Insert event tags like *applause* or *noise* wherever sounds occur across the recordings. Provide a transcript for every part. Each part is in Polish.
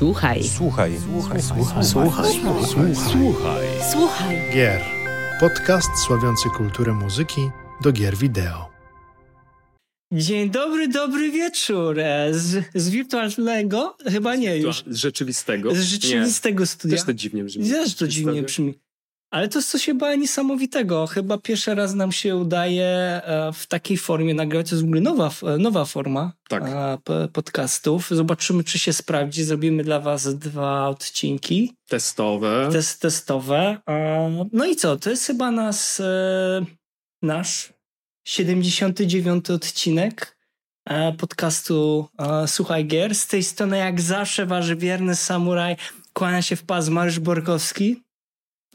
Słuchaj. Słuchaj. Słuchaj. Słuchaj. Słuchaj. Słuchaj. Słuchaj. Słuchaj. Gier. Podcast sławiący kulturę muzyki do gier wideo. Dzień dobry, dobry wieczór. Z, z wirtualnego? Chyba nie już. Z rzeczywistego? Z rzeczywistego nie. studia. Też to dziwnie brzmi. Też to dziwnie brzmi. Ale to jest coś chyba niesamowitego. Chyba pierwszy raz nam się udaje e, w takiej formie nagrać. To jest w ogóle nowa, nowa forma tak. E, podcastów. Zobaczymy, czy się sprawdzi. Zrobimy dla was dwa odcinki. Testowe. Test, testowe. No i co? To jest chyba nas, e, nasz 79 odcinek podcastu Słuchaj Gier. Z tej strony jak zawsze wasz wierny samuraj kłania się w pas Mariusz Borkowski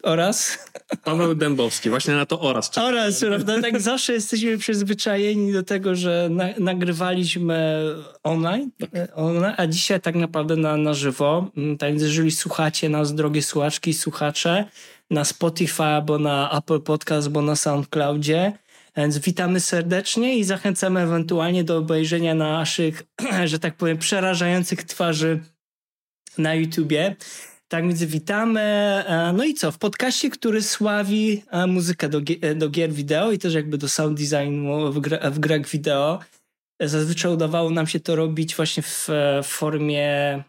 oraz... Paweł Dębowski, właśnie na to oraz. Czekam. Oraz, prawda? Tak zawsze jesteśmy przyzwyczajeni do tego, że na, nagrywaliśmy online, tak. online, a dzisiaj tak naprawdę na, na żywo. Tak więc jeżeli słuchacie nas, drogie słuchaczki i słuchacze, na Spotify, albo na Apple Podcast, albo na SoundCloudzie, więc witamy serdecznie i zachęcamy ewentualnie do obejrzenia naszych, *clears throat* że tak powiem, przerażających twarzy na YouTubie. Tak więc witamy. No i co? W podcaście, który sławi muzykę do, do gier wideo i też jakby do sound designu w, w grach wideo. Zazwyczaj udawało nam się to robić właśnie w, w formie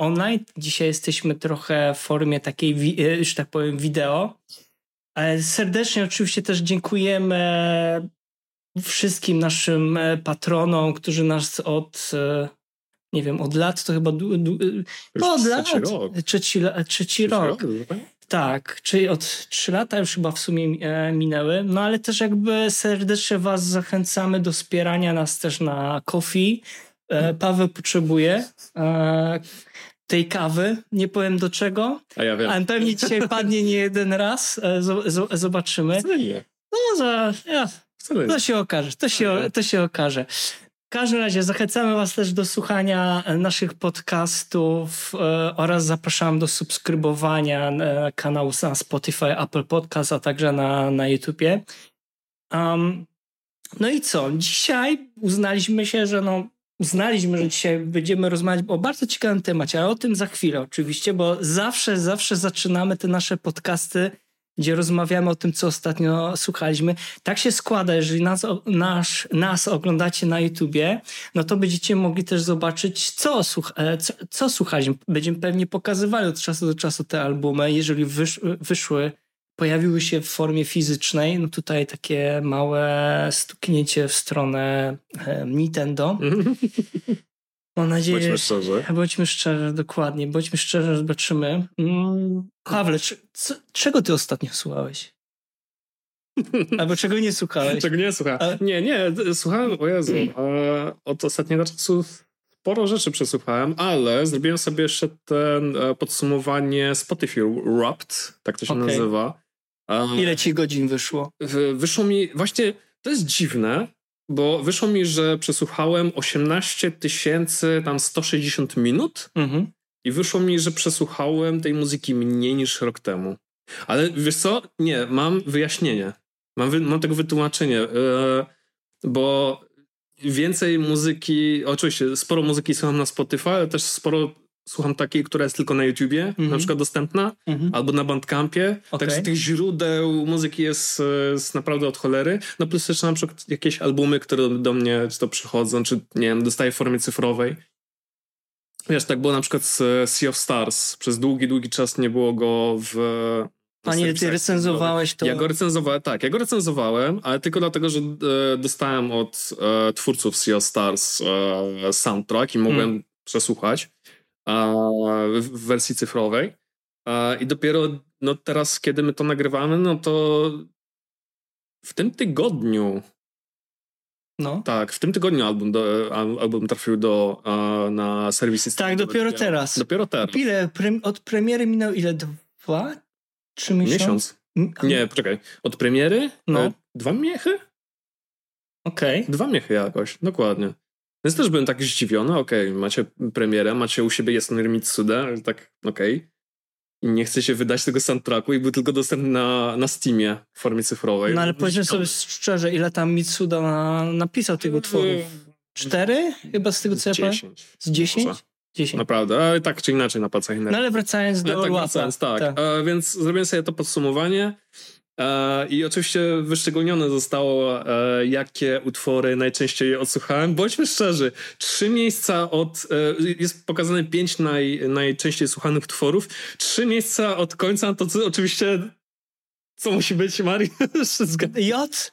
online. Dzisiaj jesteśmy trochę w formie takiej, że tak powiem, wideo. Serdecznie oczywiście też dziękujemy wszystkim naszym patronom, którzy nas od nie wiem, od lat to chyba no, od lat. Trzeci rok. Trzeci, trzeci rok. rok tak, czyli od trzy lata już chyba w sumie e, minęły. No ale też jakby serdecznie was zachęcamy do wspierania nas też na Kofi. E, Paweł potrzebuje e, tej kawy. Nie powiem do czego. A ja wiem. Ale pewnie dzisiaj padnie nie jeden raz. Zobaczymy. Wcale nie. No, za, ja, to się okaże. To się, to się okaże. W każdym razie zachęcamy Was też do słuchania naszych podcastów e, oraz zapraszam do subskrybowania e, kanału na Spotify, Apple Podcast, a także na, na YouTubie. Um, no i co? Dzisiaj uznaliśmy się, że no, uznaliśmy, że dzisiaj będziemy rozmawiać o bardzo ciekawym temacie, ale o tym za chwilę oczywiście, bo zawsze, zawsze zaczynamy te nasze podcasty gdzie rozmawiamy o tym, co ostatnio słuchaliśmy. Tak się składa, jeżeli nas, nasz, nas oglądacie na YouTubie, no to będziecie mogli też zobaczyć, co, słuch co, co słuchaliśmy. Będziemy pewnie pokazywali od czasu do czasu te albumy. Jeżeli wysz, wyszły, pojawiły się w formie fizycznej, no tutaj takie małe stuknięcie w stronę Nintendo. *laughs* Mam nadzieję, bądźmy szczerzy. Bądźmy szczerzy, dokładnie. Bądźmy szczerzy, zobaczymy. Mm, Pawle, co, czego ty ostatnio słuchałeś? *laughs* Albo czego nie słuchałeś? Czego nie słuchałem? A... Nie, nie, słuchałem, o Jezu, od ostatniego czasu sporo rzeczy przesłuchałem, ale zrobiłem sobie jeszcze ten e, podsumowanie Spotify Wrapped, tak to się okay. nazywa. Ile ci godzin wyszło? Wyszło mi, właśnie, to jest dziwne, bo wyszło mi, że przesłuchałem 18 tysięcy tam 160 minut mhm. i wyszło mi, że przesłuchałem tej muzyki mniej niż rok temu. Ale wiesz co? Nie, mam wyjaśnienie. Mam, wy, mam tego wytłumaczenie, yy, bo więcej muzyki, oczywiście sporo muzyki słucham na Spotify, ale też sporo słucham takiej, która jest tylko na YouTubie, mm -hmm. na Mhm. przykład dostępna, mm -hmm. albo na Bandcampie. Okay. Także tych źródeł muzyki jest, jest, naprawdę od cholery. No plus jeszcze na przykład jakieś albumy, które do mnie czy to przychodzą, czy nie wiem, dostaję w formie cyfrowej. Wiesz, tak było na przykład z Sea of Stars. Przez długi, długi czas nie było go w a nie, ty recenzowałeś to? Ja go recenzowałem, tak, ja go recenzowałem, ale tylko dlatego, że e, dostałem od e, twórców Sea of Stars e, soundtrack i mogłem hmm. przesłuchać w wersji cyfrowej. I dopiero no teraz, kiedy my to nagrywamy, no to w tym tygodniu. No. Tak, w tym tygodniu album, do, album trafił do, na serwisy. Tak, dopiero teraz. Dopiero teraz. Ile? Od premiery minął ile? Dwa? Trzy miesiące? Miesiąc. Nie, poczekaj. Od premiery? No. E, dwa miechy? Okej. Okay. Dwa miechy jakoś, dokładnie. Więc też byłem tak zdziwiony, okej, okay, macie premierę, macie u siebie Yasunori Mitsuda, ale tak, okej. Okay. I nie chce się wydać tego soundtracku i był tylko dostępny na, na Steamie w formie cyfrowej. No ale powiedzmy sobie szczerze, ile tam Mitsuda na, napisał tego utworów? Cztery? Chyba z tego co ja pamiętam? Z dziesięć? 10. Naprawdę, ale tak czy inaczej na palcach No ale wracając do ale tak, wracając, tak. tak. E, więc zrobiłem sobie to podsumowanie i oczywiście wyszczególnione zostało, e, jakie utwory najczęściej odsłuchałem. Bądźmy szczerzy, trzy miejsca od, e, jest pokazane pięć naj, najczęściej słuchanych utworów, trzy miejsca od końca, to co, oczywiście co musi być, Mariusz? *laughs* J?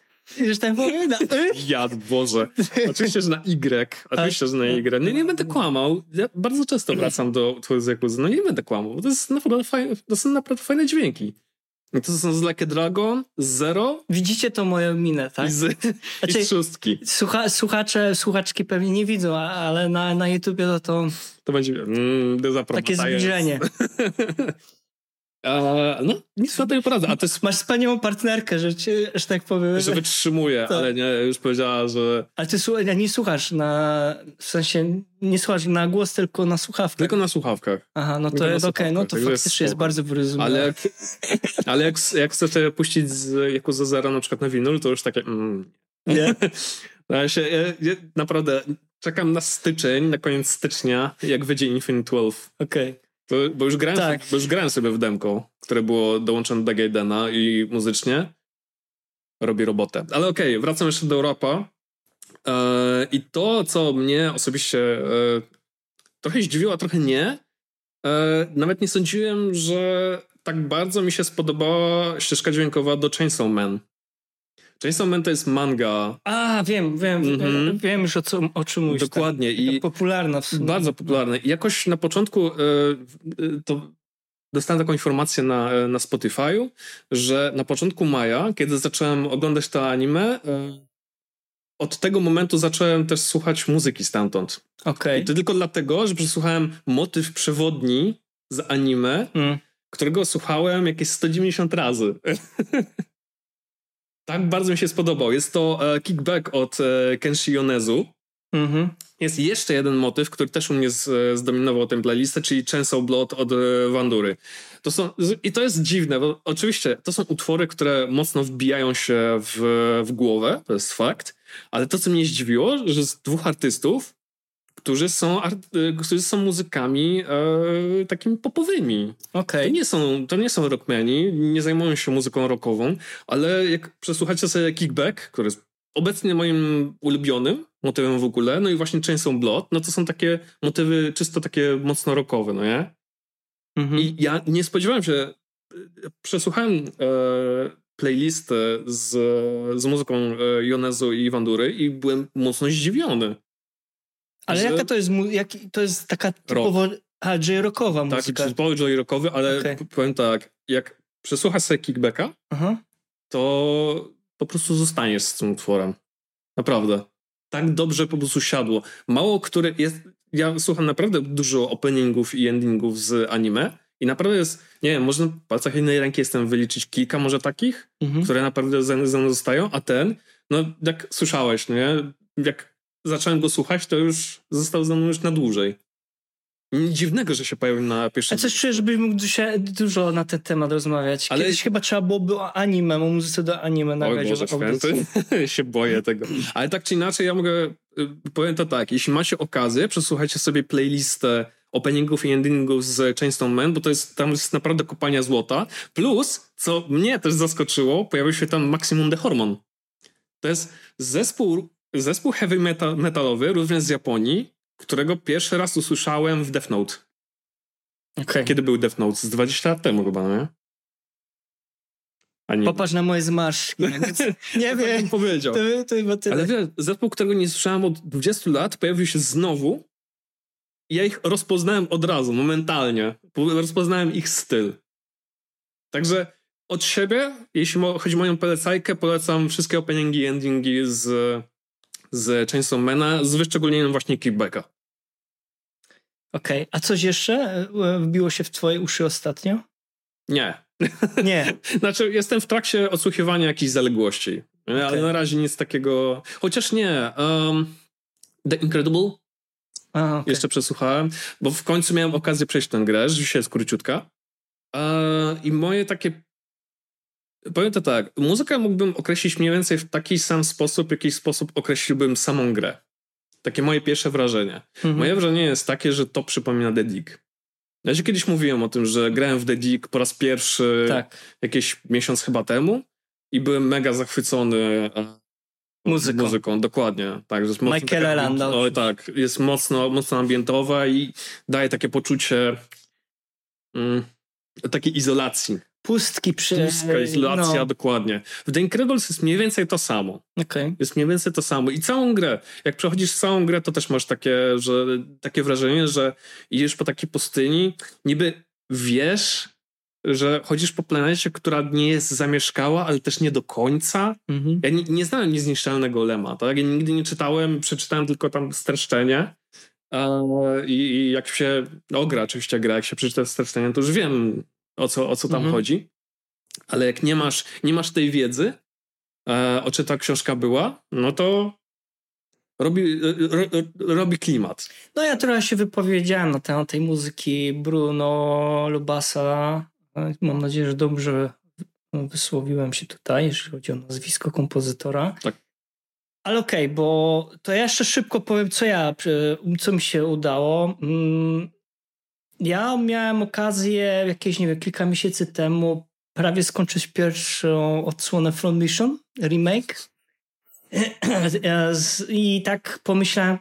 Że tak powiem? Na y? Jad, Boże. Oczywiście, że na Y. Oczywiście, że na Y. Nie, nie będę kłamał. Ja bardzo często wracam do utworu z. No nie będę kłamał, bo to, jest naprawdę fajne, to są naprawdę fajne dźwięki. I to są z a Dragon, z Zero Widzicie to moją minę, tak? i, z, Znaczy- i szóstki. Słucha, słuchacze, słuchaczki pewnie nie widzą, ale na, na YouTubie to, to To będzie mm, takie zbliżenie. *laughs* A, no, nic na tej poradzę. A to jest, Masz wspaniałą partnerkę, że, cię, że tak powiem. że wytrzymuje, Tak. ale nie, już powiedziała, że Ale ty nie słuchasz na, w sensie nie słuchasz na głos, tylko na słuchawkę. tylko na słuchawkach. Aha, no to jest okej, no to słuchawkach, jest faktycznie jest spoko. bardzo wyrozumiałe. Ale jak, ale jak, jak puścić z, jako za zero na przykład na winyl, to już takie mm, Nie? *laughs* No, ja się, ja, ja naprawdę czekam na styczeń, na koniec stycznia, jak wyjdzie Infinite 12. Okej. To, bo, już grałem, Tak. sobie, bo już grałem sobie w demko, które było dołączone do Gaidena i muzycznie robi robotę. Ale okej, wracam jeszcze do rapa. E, I to, co mnie osobiście e, trochę zdziwiło, a trochę nie, e, nawet nie sądziłem, że tak bardzo mi się spodobała ścieżka dźwiękowa do Chainsaw Man. Chainsaw Man to jest manga, A, wiem, wiem, Mhm. wiem już o, co, o czym mówisz. dokładnie. Tak. I Taka popularna w sumie. Bardzo popularne. I jakoś na początku e, to dostałem taką informację na, e, na Spotify'u, że na początku maja, kiedy zacząłem oglądać to anime, e, od tego momentu zacząłem też słuchać muzyki stamtąd. Okej. I to tylko dlatego, że przesłuchałem motyw przewodni z anime, Mm. którego słuchałem jakieś 190 razy. *laughs* tak bardzo mi się spodobał. Jest to e, kickback od e, Kenshi Yonezu. Mhm. Jest jeszcze jeden motyw, który też u mnie z, zdominował tę playlistę, czyli Chainsaw Blood od e, Wandury. To są, I to jest dziwne, bo oczywiście to są utwory, które mocno wbijają się w, w głowę, to jest fakt, ale to, co mnie zdziwiło, że z dwóch artystów, którzy są, którzy są muzykami e, takimi popowymi. To Okej. nie, są, to nie są rockmeni, nie zajmują się muzyką rockową, ale jak przesłuchacie sobie Kickback, który jest obecnie moim ulubionym motywem w ogóle, no i właśnie Chainsaw Blood, no to są takie motywy czysto takie mocno rockowe, no nie? Mhm. I ja nie spodziewałem się, przesłuchałem e, playlistę z, z muzyką e, Jonezu i Wandury i byłem mocno zdziwiony. Ale że- jaka to jest, jak, to jest taka typowo a, J-rockowa Tak, muzyka. typowy joy rockowy, ale p- powiem tak, jak przesłuchasz sobie Kickbacka, Aha. to po prostu zostaniesz z tym utworem. Naprawdę. Tak dobrze po prostu siadło. Mało który jest. Ja słucham naprawdę dużo openingów i endingów z anime i naprawdę jest. Nie wiem, można w palcach jednej ręki jestem wyliczyć kilka może takich, Mhm. które naprawdę ze ze mną zostają, a ten, no jak słyszałeś, no nie? Jak zacząłem go słuchać, to już został ze mną już na dłużej. Dziwnego, że się pojawił na A pierwszym. coś czuję, żebyś mógł dzisiaj dużo na ten temat rozmawiać. Ale- Kiedyś chyba trzeba byłoby o anime, o muzyce do anime nagrać. Boże święty, *laughs* się boję tego. Ale tak czy inaczej, ja mogę, y, powiem to tak, jeśli macie okazję, przesłuchajcie sobie playlistę openingów i endingów z Chainstone Man, bo to jest, tam jest naprawdę kopania złota. Plus, co mnie też zaskoczyło, pojawił się tam Maximum The Hormone. To jest zespół, zespół heavy metal, metalowy, również z Japonii, którego pierwszy raz usłyszałem w Death Note. Okej. Kiedy był Death Note? Z 20 lat temu chyba, no nie? A nie. Popatrz na moje zmarszczki. Więc *laughs* nie Tak wiem. bym powiedział. To, to chyba tyle. Ale wiesz, zespół, którego nie słyszałem od 20 lat, pojawił się znowu i ja ich rozpoznałem od razu, momentalnie. Po- Rozpoznałem ich styl. Także od siebie, jeśli chodzi o moją polecajkę, polecam wszystkie openingi i endingi z, z Chainsaw Mana, z wyszczególnieniem właśnie Kickbacka. Okej, a coś jeszcze e, wbiło się w twoje uszy ostatnio? Nie. Nie. *laughs* Znaczy, jestem w trakcie odsłuchiwania jakichś zaległości, nie? ale na razie nic takiego... Chociaż nie. Um, The Incredible A, okej. Jeszcze przesłuchałem, bo w końcu miałem okazję przejść tę grę, rzeczywiście jest króciutka. Eee, I moje takie. Powiem to tak, muzykę mógłbym określić mniej więcej w taki sam sposób, w jaki sposób określiłbym samą grę. takie moje pierwsze wrażenie. Mhm. Moje wrażenie jest takie, że to przypomina The Dig. Ja ci kiedyś mówiłem o tym, że grałem w The Dig po raz pierwszy tak. jakiś miesiąc chyba temu i byłem mega zachwycony e, muzyką. muzyką dokładnie. Tak, jest mocno Michaela Landa. No, tak, jest mocno, mocno ambientowa i daje takie poczucie mm, takiej izolacji. Pustki przy... Pustka, izolacja, no. dokładnie. W The Incredibles jest mniej więcej to samo. Okay. Jest mniej więcej to samo. I całą grę, jak przechodzisz całą grę, to też masz takie, że, takie wrażenie, że idziesz po takiej pustyni, niby wiesz, że chodzisz po planecie, która nie jest zamieszkała, ale też nie do końca. Mhm. Ja nie, nie znałem niezniszczalnego Lema, tak? Ja nigdy nie czytałem, przeczytałem tylko tam streszczenie. I, I, jak się ogra, oczywiście gra, jak się przeczyta streszczenie, to już wiem, o co, o co tam mhm. chodzi. Ale jak nie masz, nie masz tej wiedzy, e, o czym ta książka była, no to robi, ro, robi klimat. No ja trochę się wypowiedziałem na temat tej muzyki Bruno Lubasa. Mam nadzieję, że dobrze wysłowiłem się tutaj, jeżeli chodzi o nazwisko kompozytora. Tak. Ale okej, okay, bo to ja jeszcze szybko powiem, co ja, co mi się udało. Ja miałem okazję jakieś, nie wiem, kilka miesięcy temu prawie skończyć pierwszą odsłonę Front Mission, remake. *clears throat* I tak pomyślałem,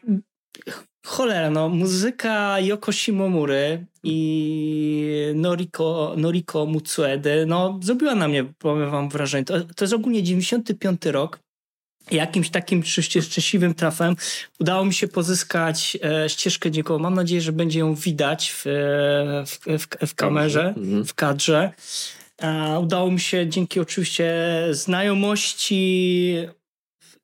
cholera, no, muzyka Yoko Shimomury i Noriko, Noriko Mutsuede, no, zrobiła na mnie, powiem wam, wrażenie. To, to jest ogólnie 95 rok jakimś takim szczęśliwym trafem udało mi się pozyskać e, ścieżkę dźwiękową. Mam nadzieję, że będzie ją widać w, e, w, w, w kamerze, w kadrze. E, udało mi się dzięki oczywiście znajomości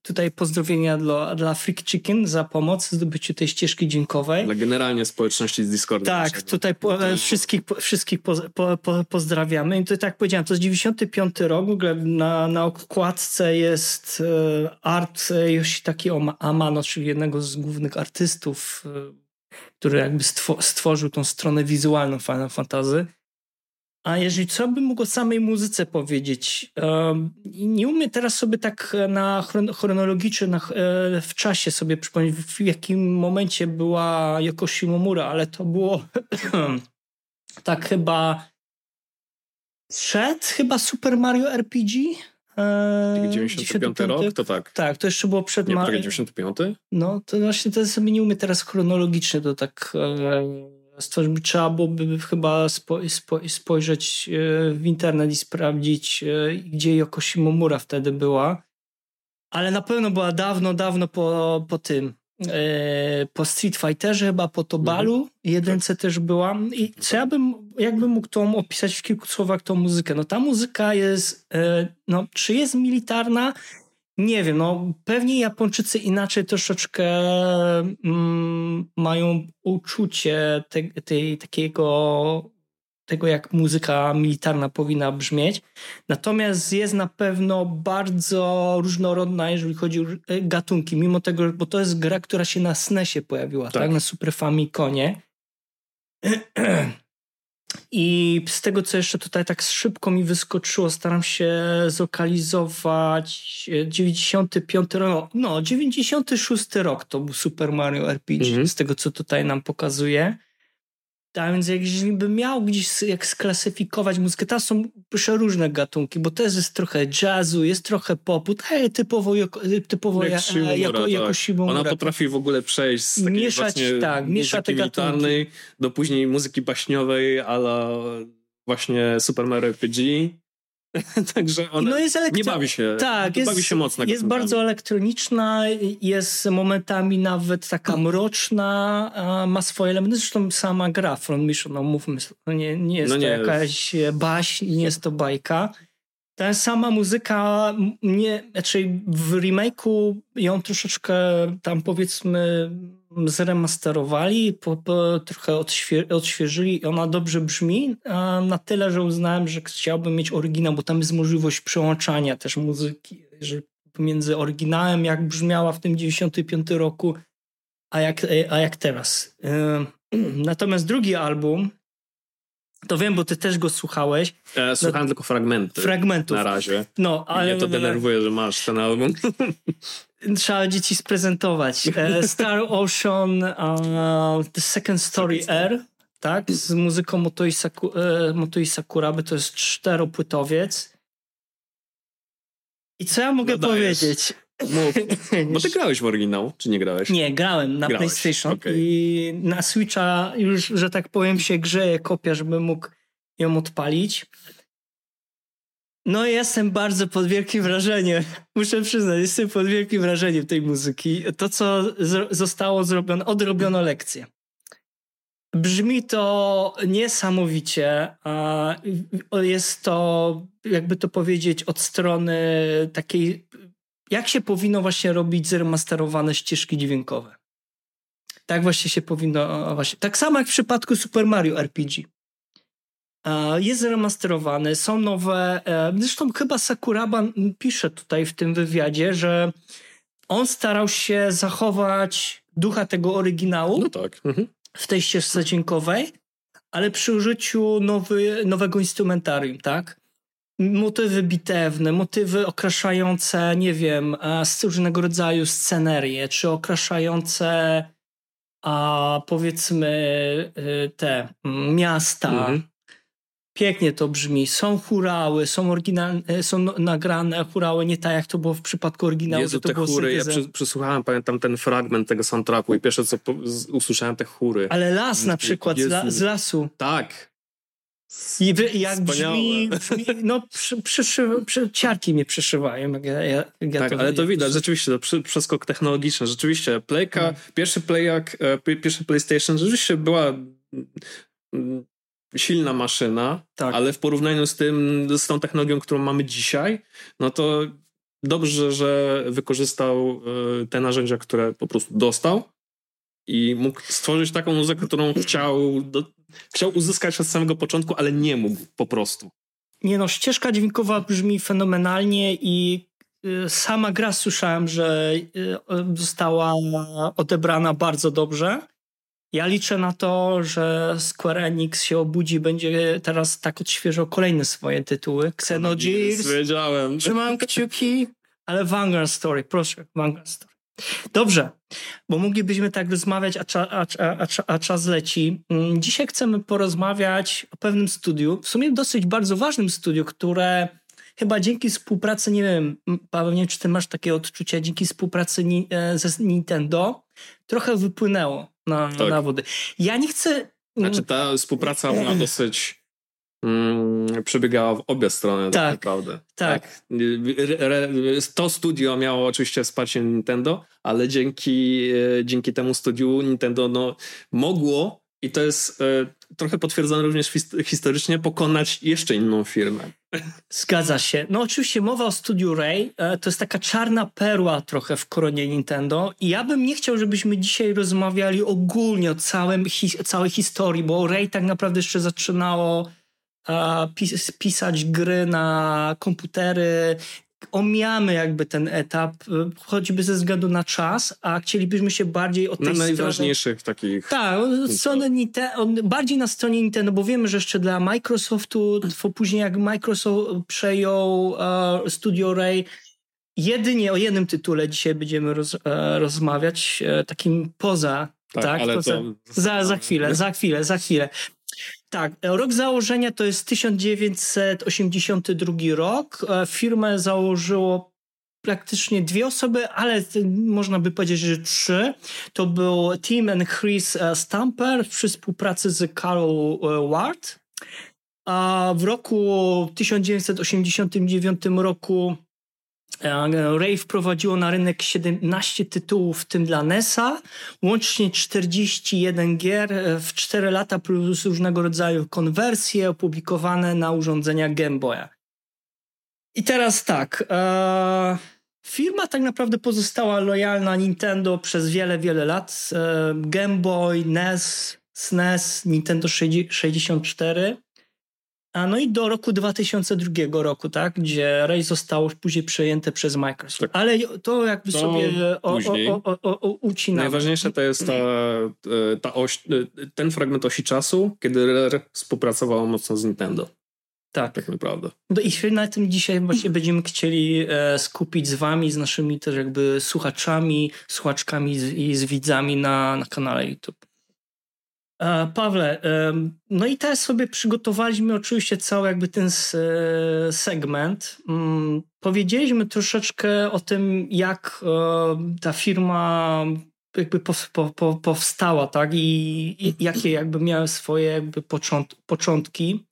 tutaj pozdrowienia dla, dla Freak Chicken za pomoc w zdobyciu tej ścieżki dźwiękowej. Dla generalnie społeczności z Discorda. Tak, tutaj po, e, wszystkich, wszystkich po, po, po, pozdrawiamy. I to tak jak powiedziałem, to jest 95 rok, w ogóle na, na okładce jest e, art Yoshitaki Amano, czyli jednego z głównych artystów, e, który jakby stworzył tą stronę wizualną Final Fantasy. A jeżeli co bym mógł o samej muzyce powiedzieć? Nie umiem teraz sobie tak na chronologicznie na, e, w czasie sobie przypomnieć, w jakim momencie była Yoko Shimomura, ale to było *clears throat* tak chyba przed chyba Super Mario RPG. 95 rok, to tak. Tak, to jeszcze było przed Mario. 95? No, to właśnie to sobie nie umiem teraz chronologicznie to tak e, stworzyć, trzeba byłoby chyba spo, spo, spojrzeć e, w internet i sprawdzić, e, gdzie Yoko Shimomura wtedy była. Ale na pewno była dawno, dawno po, po tym. E, po Street Fighterze, chyba po Tobalu, mhm. jedynce też była. I co ja bym, jakbym mógł tą opisać w kilku słowach tą muzykę? No ta muzyka jest, no czy jest militarna? Nie wiem, no pewnie Japończycy inaczej troszeczkę mm, mają uczucie tej, tej, takiego tego, jak muzyka militarna powinna brzmieć. Natomiast jest na pewno bardzo różnorodna, jeżeli chodzi o gatunki, mimo tego, bo to jest gra, która się na SNESie pojawiła, tak? tak? Na Super Famiconie. *clears throat* I z tego, co jeszcze tutaj tak szybko mi wyskoczyło, staram się zlokalizować 95 rok, no 96 rok to był Super Mario RPG, mhm. z tego, co tutaj nam pokazuje. Tak więc jeżeli bym miał gdzieś jak sklasyfikować muzykę, to są przeróżne gatunki, bo to jest trochę jazzu, jest trochę popu, hej, typowo, typowo jak Shimomura, jako, jako tak. Shimomura. Ona potrafi w ogóle przejść z takiej mieszać, tak, miesza te militarnej do później muzyki baśniowej, ale właśnie Super Mario RPG. *laughs* Także ona no jest elektro... nie bawi się, tak, jest, bawi się mocno. Jest bardzo elektroniczna, jest momentami nawet taka mroczna, ma swoje elementy. Zresztą sama gra Front Mission, no mówmy, no nie, nie jest no nie to jakaś jest. baśń, nie jest to bajka. Ta sama muzyka, nie, znaczy w remake'u ją troszeczkę tam powiedzmy zremasterowali, po, po, trochę odświe, odświeżyli i ona dobrze brzmi, na tyle, że uznałem, że chciałbym mieć oryginał, bo tam jest możliwość przełączania też muzyki, że pomiędzy oryginałem, jak brzmiała w tym 95 roku, a jak, a jak teraz. *clears throat* Natomiast drugi album, To wiem, bo ty też go słuchałeś. E, słuchałem no, tylko fragmenty. Fragmentów. Na razie. No, ale... Mnie to denerwuje, że masz ten album. *laughs* Trzeba dzieci sprezentować. E, Star Ocean, uh, The Second Story R, tak? Z muzyką Motoi, Saku, e, Motoi Sakuraby. To jest czteropłytowiec. I co ja mogę no powiedzieć? Mów. *laughs* Bo ty grałeś w oryginał, czy nie grałeś? Nie, grałem na grałeś. PlayStation okay. i na Switcha już, że tak powiem, się grzeje kopia, żeby mógł ją odpalić. No jestem bardzo pod wielkim wrażeniem. *laughs* Muszę przyznać, jestem pod wielkim wrażeniem tej muzyki. To, co zostało zrobione, odrobiono lekcję. Brzmi to niesamowicie. Jest to, jakby to powiedzieć, od strony takiej jak się powinno właśnie robić zremasterowane ścieżki dźwiękowe. Tak właśnie się powinno, właśnie. Tak samo jak w przypadku Super Mario RPG. Jest zremasterowany, są nowe. E, zresztą chyba Sakuraba pisze tutaj w tym wywiadzie, że on starał się zachować ducha tego oryginału no tak. mhm. w tej ścieżce dźwiękowej, ale przy użyciu nowy, nowego instrumentarium, tak? motywy bitewne, motywy okraszające, nie wiem, różnego rodzaju scenerie, czy okraszające a powiedzmy te miasta. Mhm. Pięknie to brzmi. Są churały, są oryginalne, są nagrane churały, nie tak jak to było w przypadku oryginału. Jezu, to te było chóry, ja przesłuchałem, pamiętam ten fragment tego soundtracku i pierwsze co usłyszałem te chóry. Ale las na przykład, z, la, z lasu. Tak, i wy, jak brzmi, brzmi, no przy, przy, przy, ciarki mnie przyszywają. Jak ja, jak tak, to ale to widać, rzeczywiście, to przy, przeskok technologiczny, rzeczywiście, playka, hmm. pierwszy playak, e, pierwszy PlayStation rzeczywiście była mm, silna maszyna, tak. ale w porównaniu z tym, z tą technologią, którą mamy dzisiaj, no to dobrze, że wykorzystał e, te narzędzia, które po prostu dostał i mógł stworzyć taką muzykę, którą *laughs* chciał, do, chciał uzyskać od samego początku, ale nie mógł po prostu. Nie no, ścieżka dźwiękowa brzmi fenomenalnie i y, sama gra słyszałem, że y, została odebrana bardzo dobrze. Ja liczę na to, że Square Enix się obudzi, będzie teraz tak odświeżał kolejne swoje tytuły. Xenogears. Wiedziałem. Trzymam kciuki, ale Vanguard Story, proszę, Vanguard Story. Dobrze, bo moglibyśmy tak rozmawiać, a, cza, a, a, a, czas leci. Mm, dzisiaj chcemy porozmawiać o pewnym studiu, w sumie dosyć bardzo ważnym studiu, które chyba dzięki współpracy, nie wiem, Paweł, nie wiem, czy ty masz takie odczucia, dzięki współpracy e, ze Nintendo trochę wypłynęło na, tak. na wody. Ja nie chcę... Znaczy ta współpraca była *clears throat* dosyć mm, przebiegała w obie strony tak, tak naprawdę. Tak. tak. To studio miało oczywiście wsparcie Nintendo, ale dzięki, e, dzięki temu studiu Nintendo no, mogło i to jest e, trochę potwierdzone również historycznie, pokonać jeszcze inną firmę. Zgadza się. No oczywiście mowa o studiu Ray e, to jest taka czarna perła trochę w koronie Nintendo i ja bym nie chciał, żebyśmy dzisiaj rozmawiali ogólnie o całym, całej historii, bo Ray tak naprawdę jeszcze zaczynało pis pisać gry na komputery. Omijamy jakby ten etap, y, choćby ze względu na czas, a chcielibyśmy się bardziej od tej na najważniejszych takich. Tak, strony Nintendo, bardziej na stronie Nintendo, bo wiemy, że jeszcze dla Microsoftu, później jak Microsoft przejął uh, Studio Ray, jedynie o jednym tytule dzisiaj będziemy roz, uh, rozmawiać, uh, takim poza tak, tak ale poza, to... za, za chwilę, za chwilę, za chwilę. Tak, rok założenia to jest 1982 rok. E, firmę założyło praktycznie dwie osoby, ale można by powiedzieć, że trzy. To był Tim and Chris e, Stamper przy współpracy z Carol e, Ward. A w roku 1989 roku Ray wprowadziło na rynek 17 tytułów, w tym dla NESa, łącznie 41 gier e, w 4 lata plus różnego rodzaju konwersje opublikowane na urządzenia Game Boya. I teraz tak, e, firma tak naprawdę pozostała lojalna Nintendo przez wiele, wiele lat. E, Game Boy, NES, SNES, Nintendo 64 A no i do roku 2002 roku, tak, gdzie Ray zostało później przejęte przez Microsoft. Tak. Ale to jakby to sobie o, o, o, o, ucinamy. Najważniejsze to jest ta, e, ta oś, e, ten fragment osi czasu, kiedy Rare współpracowało mocno z Nintendo. Tak. Tak naprawdę. No i na tym dzisiaj właśnie będziemy chcieli e, skupić z wami, z naszymi też jakby słuchaczami, słuchaczkami i z widzami na, na kanale YouTube. E, Pawle, no i teraz sobie przygotowaliśmy oczywiście cały jakby ten e, segment. Mm, powiedzieliśmy troszeczkę o tym, jak e, ta firma jakby powstała, tak? I jakie jakby miały swoje jakby początki.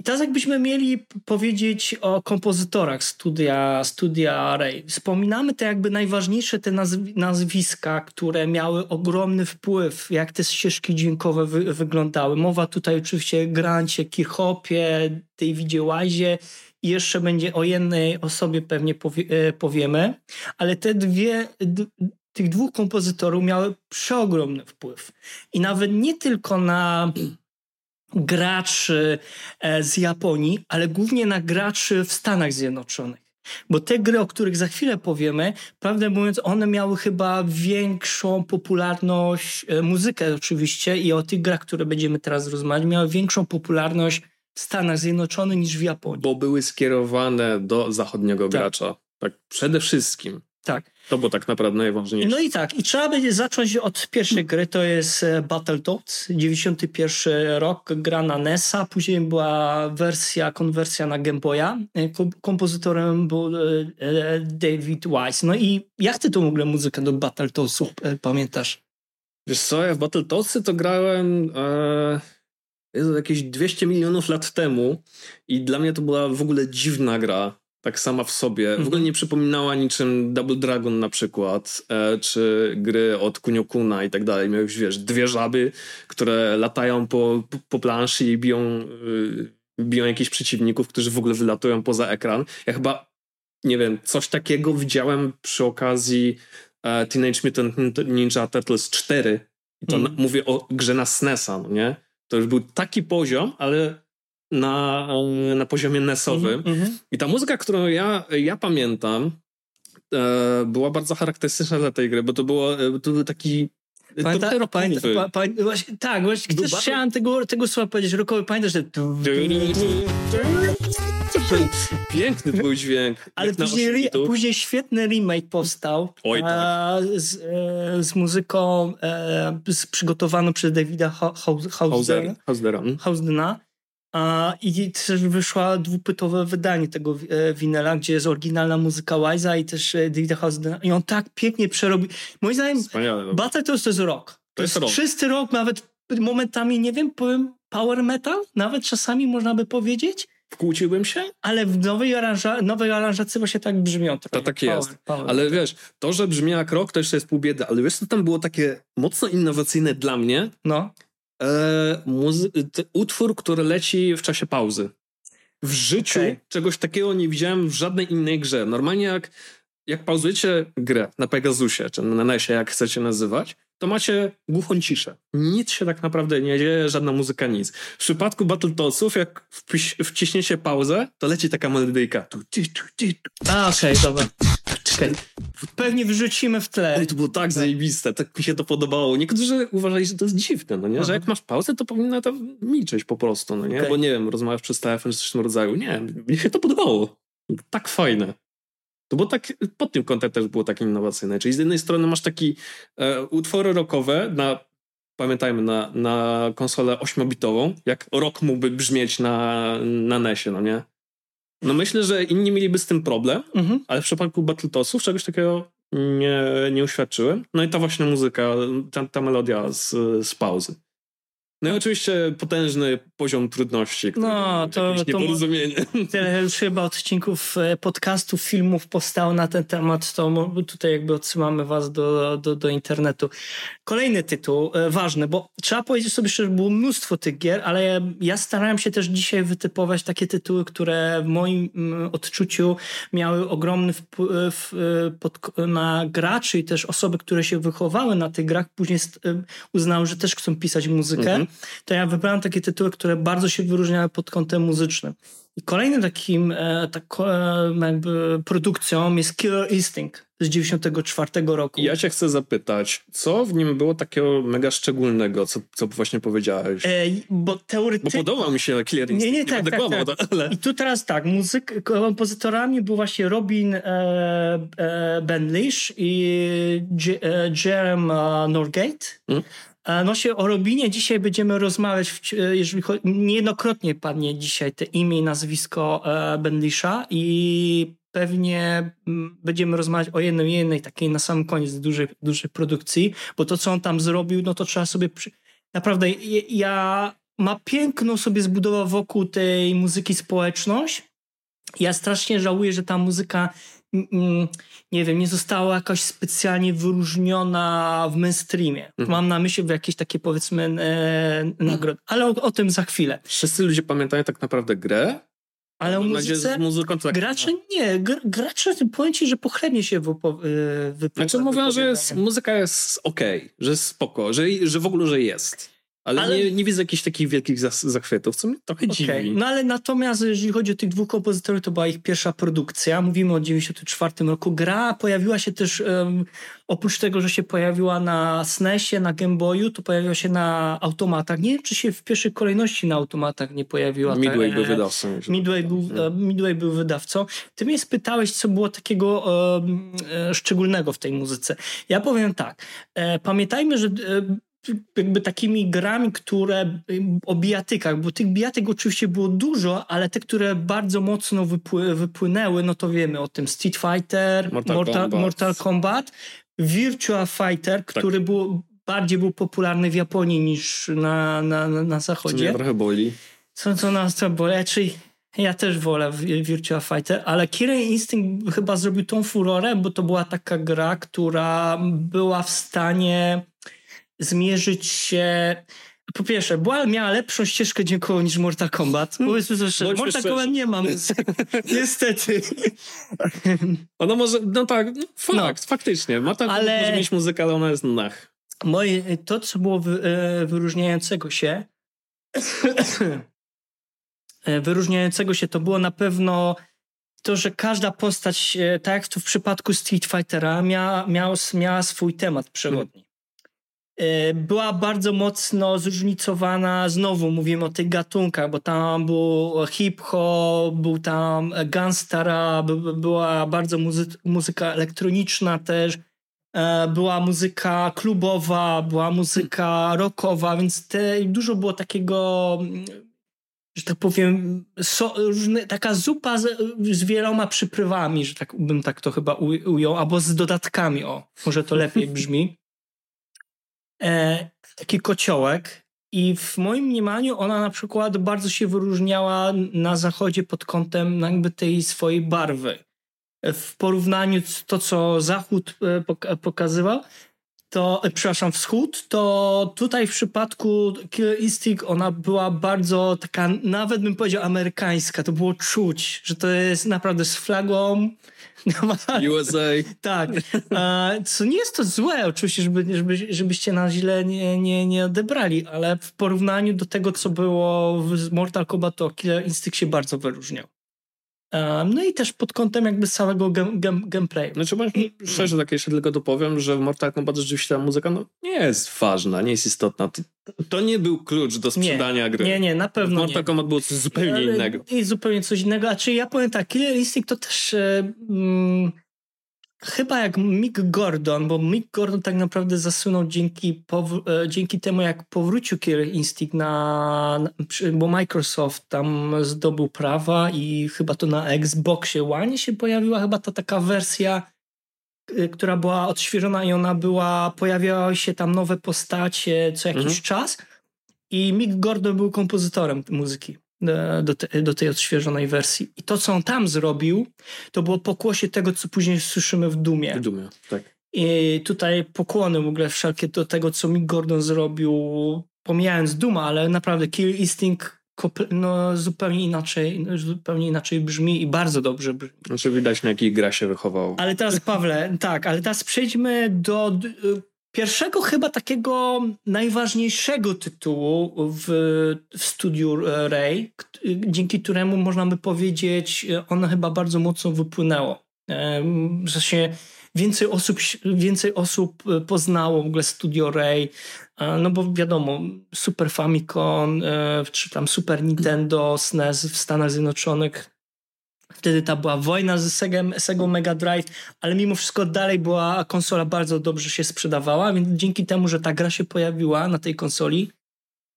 I teraz jakbyśmy mieli powiedzieć o kompozytorach studia, studia Ray. Wspominamy te jakby najważniejsze te nazwiska, które miały ogromny wpływ, jak te ścieżki dźwiękowe wy wyglądały. Mowa tutaj oczywiście o Grancie, Kirchhoffie, Davidzie Wise i jeszcze będzie o jednej osobie pewnie powie e, powiemy, ale te dwie, tych dwóch kompozytorów miały przeogromny wpływ. I nawet nie tylko na graczy e, z Japonii, ale głównie na graczy w Stanach Zjednoczonych. Bo te gry, o których za chwilę powiemy, prawdę mówiąc, one miały chyba większą popularność, e, muzykę oczywiście i o tych grach, które będziemy teraz rozmawiać, miały większą popularność w Stanach Zjednoczonych niż w Japonii. Bo były skierowane do zachodniego tak. gracza. Tak, przede wszystkim. Tak. To było tak naprawdę najważniejsze. No i tak, i trzeba będzie zacząć od pierwszej gry, to jest e, Battletoads, 91 rok, gra na NES-a, później była wersja, konwersja na Game Boya, e, kompozytorem był e, David Wise. No i jak ty tą w ogóle muzykę do Battletoadsów pamiętasz? Wiesz co, ja w Battletoadsy to grałem... E jakieś 200 milionów lat temu i dla mnie to była w ogóle dziwna gra tak sama w sobie. W ogóle mhm. nie przypominała niczym Double Dragon na przykład, e, czy gry od Kuniokuna i tak dalej. Miałeś, wiesz, dwie żaby, które latają po, po planszy i biją, y, biją jakichś przeciwników, którzy w ogóle wylatują poza ekran. Ja chyba, nie wiem, coś takiego widziałem przy okazji e, Teenage Mutant Ninja Turtles 4. I to mm. na, mówię o grze na SNESa, no nie? To już był taki poziom, ale na, na poziomie NES-owym. Mm -hmm. I ta muzyka, którą ja, ja pamiętam, e, była bardzo charakterystyczna dla tej gry, bo to, było, e, to był taki Pamięta, pamięta, pa, pa, właśnie, tak, właśnie też chciałem tego, tego słowa powiedzieć, rokowy, pamiętasz, że... Piękny był dźwięk. Ale później, później świetny remake powstał Oj, tak. e, z, e, z muzyką e, z, przygotowaną przez Davida Hausdena. Hausdena. A, I też wyszła dwupytowe wydanie tego e, winela, gdzie jest oryginalna muzyka Wise'a i też e, Davida. I on tak pięknie przerobił. Moim zdaniem Battle to jest, to jest rock. To, to jest, jest czysty rock, nawet momentami, nie wiem, powiem power metal, nawet czasami można by powiedzieć. Wkłóciłbym się? Ale w nowej, aranża nowej aranżacji właśnie tak brzmią. To tak power, jest. Power, ale wiesz, to, że brzmi jak rock, to jeszcze jest pół biedy. Ale wiesz, co tam było takie mocno innowacyjne dla mnie? No e, utwór, który leci w czasie pauzy. W życiu okay. czegoś takiego nie widziałem w żadnej innej grze. Normalnie jak, jak pauzujecie grę na Pegasusie, czy na NESie, jak chcecie nazywać, to macie głuchą ciszę. Nic się tak naprawdę nie dzieje, żadna muzyka, nic. W przypadku Battletoadsów, jak wciśniecie pauzę, to leci taka melodyjka. A, okej, okay, dobra. Okay. Pewnie wyrzucimy w tle. Ale to było tak zajebiste, tak mi się to podobało. Niektórzy uważali, że to jest dziwne, no nie? Że jak masz pauzę, to powinna to milczeć po prostu, no nie? Okay. Bo nie wiem, rozmawiasz przez telefon czy coś w tym rodzaju. Nie, mi się to podobało. Tak fajne. To było tak, pod tym kątem też było takie innowacyjne. Czyli z jednej strony masz taki e, utwory rockowe na, pamiętajmy, na, na konsolę 8-bitową, jak rock mógłby brzmieć na, na NESie, no nie? No myślę, że inni mieliby z tym problem, mhm. ale w przypadku Battletoadsów czegoś takiego nie, nie uświadczyłem. No i ta właśnie muzyka, ta, ta melodia z, z pauzy. No i oczywiście potężny poziom trudności, no, to, nieporozumienie. Tyle już chyba odcinków e, podcastów, filmów powstało na ten temat, to tutaj jakby odsyłamy was do, do, do internetu. Kolejny tytuł, e, ważny, bo trzeba powiedzieć sobie szczerze, było mnóstwo tych gier, ale ja starałem się też dzisiaj wytypować takie tytuły, które w moim mm, odczuciu miały ogromny wpływ e, na graczy i też osoby, które się wychowały na tych grach, później uznały, że też chcą pisać muzykę. Mhm. To ja wybrałem takie tytuły, które bardzo się wyróżniały pod kątem muzycznym. I kolejnym takim e, taką e, jakby produkcją jest Killer Instinct z 94 roku. Ja cię chcę zapytać, co w nim było takiego mega szczególnego, co, co właśnie powiedziałeś? E, bo teoretycznie... Bo podobał mi się Killer Instinct, nie, nie, tak, tak, tak. To, ale... I tu teraz tak, muzyk, kompozytorami był właśnie Robin e, e, Benlish i J, e, Jerem Norgate. Hmm? No się o Robinie dzisiaj będziemy rozmawiać, jeżeli chodzi, niejednokrotnie padnie dzisiaj te imię i nazwisko e, Bendisha i pewnie mm, będziemy rozmawiać o jednej, jednej takiej na sam koniec dużej, dużej produkcji, bo to, co on tam zrobił, no to trzeba sobie... Przy... Naprawdę, ja ma piękną sobie zbudował wokół tej muzyki społeczność. Ja strasznie żałuję, że ta muzyka nie wiem, nie została jakoś specjalnie wyróżniona w mainstreamie. Mhm. Mam na myśli jakieś takie powiedzmy e, nagrody, ale o, o, tym za chwilę. Wszyscy ludzie pamiętają tak naprawdę grę, ale o muzyce, muzyką tak... Gracze nie, gr, gracze powiem ci, że pochlebnie się wypo, wypo, Znaczy mówią, że jest, muzyka jest okej, okay, że jest spoko, że, że w ogóle, że jest. Ale, ale... Nie, nie, widzę jakichś takich wielkich zachwytów, co mnie trochę okay. dziwi. No ale natomiast jeżeli chodzi o tych dwóch kompozytorów, to była ich pierwsza produkcja. Mówimy o 94 roku. Gra pojawiła się też, um, oprócz tego, że się pojawiła na SNESie, na Game Boyu, to pojawiła się na automatach. Nie wiem, czy się w pierwszej kolejności na automatach nie pojawiła. Midway ta, był wydawcą. Midway był, e, Midway był wydawcą. Ty mnie spytałeś, co było takiego um, szczególnego w tej muzyce. Ja powiem tak. E, pamiętajmy, że jakby takimi grami, które o bijatykach, bo tych bijatyk oczywiście było dużo, ale te, które bardzo mocno wypły, wypłynęły, no to wiemy o tym Street Fighter, Mortal, Mortal, Kombat. Mortal Kombat, Virtua Fighter, tak. który był, bardziej był popularny w Japonii niż na, na, na zachodzie. Co mnie trochę boli. Co, co nas to boli? Czyli ja też wolę Virtua Fighter, ale Killer Instinct chyba zrobił tą furorę, bo to była taka gra, która była w stanie zmierzyć się po pierwsze, była, miała lepszą ścieżkę dźwiękową niż Mortal Kombat. Hmm. Powiedzmy sobie szczerze, Mortal Kombat nie ma *laughs* Niestety. Ono może, no tak, no, fakt, no. faktycznie. Mortal ale... Kombat może mieć muzykę, ale ona jest nach. Moje, to, co było wy, e, wyróżniającego się *coughs* e, wyróżniającego się, to było na pewno to, że każda postać, e, tak jak to w przypadku Street Fightera, miała, miała, miała swój temat przewodni. E, była bardzo mocno zróżnicowana, znowu mówimy o tych gatunkach, bo tam był hip-hop, był tam gangstera, była bardzo muzy- muzyka elektroniczna też, e, była muzyka klubowa, była muzyka rockowa, więc te, dużo było takiego, że tak powiem, so, różne, taka zupa z, z, wieloma przyprawami, że tak bym tak to chyba ujął, albo z dodatkami, o, może to lepiej brzmi taki kociołek i w moim mniemaniu ona na przykład bardzo się wyróżniała na zachodzie pod kątem jakby tej swojej barwy. W porównaniu to, co zachód e, pokazywał, to, e, przepraszam, wschód, to tutaj w przypadku Killer Instinct ona była bardzo taka, nawet bym powiedział amerykańska. To było czuć, że to jest naprawdę z flagą. USA. tak. Co nie jest to złe, oczywiście, żeby, żeby, żebyście nas źle nie, nie, nie odebrali, ale w porównaniu do tego, co było w Mortal Kombat, to Killer Instinct się bardzo wyróżniał. No i też pod kątem jakby całego gem, gem, gameplayu. Znaczy, szczerze, tak jeszcze tylko dopowiem, że w Mortal Kombat rzeczywiście ta muzyka no, nie jest ważna, nie jest istotna. To, to nie był klucz do sprzedania nie, gry. Nie, nie, na pewno w Mortal nie. Kombat było coś zupełnie innego. I zupełnie coś innego. A czy ja powiem tak, Killer Instinct to też... Mm, chyba jak Mick Gordon, bo Mick Gordon tak naprawdę zasunął dzięki, e, dzięki temu, jak powrócił Killer Instinct na, na, bo Microsoft tam zdobył prawa i chyba to na Xboxie One się pojawiła chyba ta taka wersja, e, która była odświeżona i ona była, pojawiały się tam nowe postacie co jakiś mhm. czas i Mick Gordon był kompozytorem muzyki do, te, do tej odświeżonej wersji. I to, co on tam zrobił, to było pokłosie tego, co później słyszymy w Dumie. W Dumie, tak. I tutaj pokłony w ogóle wszelkie do tego, co Mick Gordon zrobił, pomijając Duma, ale naprawdę Kill Instinct no, zupełnie inaczej, zupełnie inaczej brzmi i bardzo dobrze brzmi. Znaczy widać, na jakiej gra się wychował. Ale teraz, Pawle, tak, ale teraz przejdźmy do pierwszego chyba takiego najważniejszego tytułu w, w studiu Ray, dzięki któremu można by powiedzieć, ono chyba bardzo mocno wypłynęło. W sensie więcej osób, więcej osób poznało w ogóle Studio Ray, no bo wiadomo, Super Famicom czy tam Super Nintendo, SNES w Stanach Zjednoczonych Wtedy ta była wojna z Sega, Sega Mega Drive, ale mimo wszystko dalej była konsola bardzo dobrze się sprzedawała, więc dzięki temu, że ta gra się pojawiła na tej konsoli,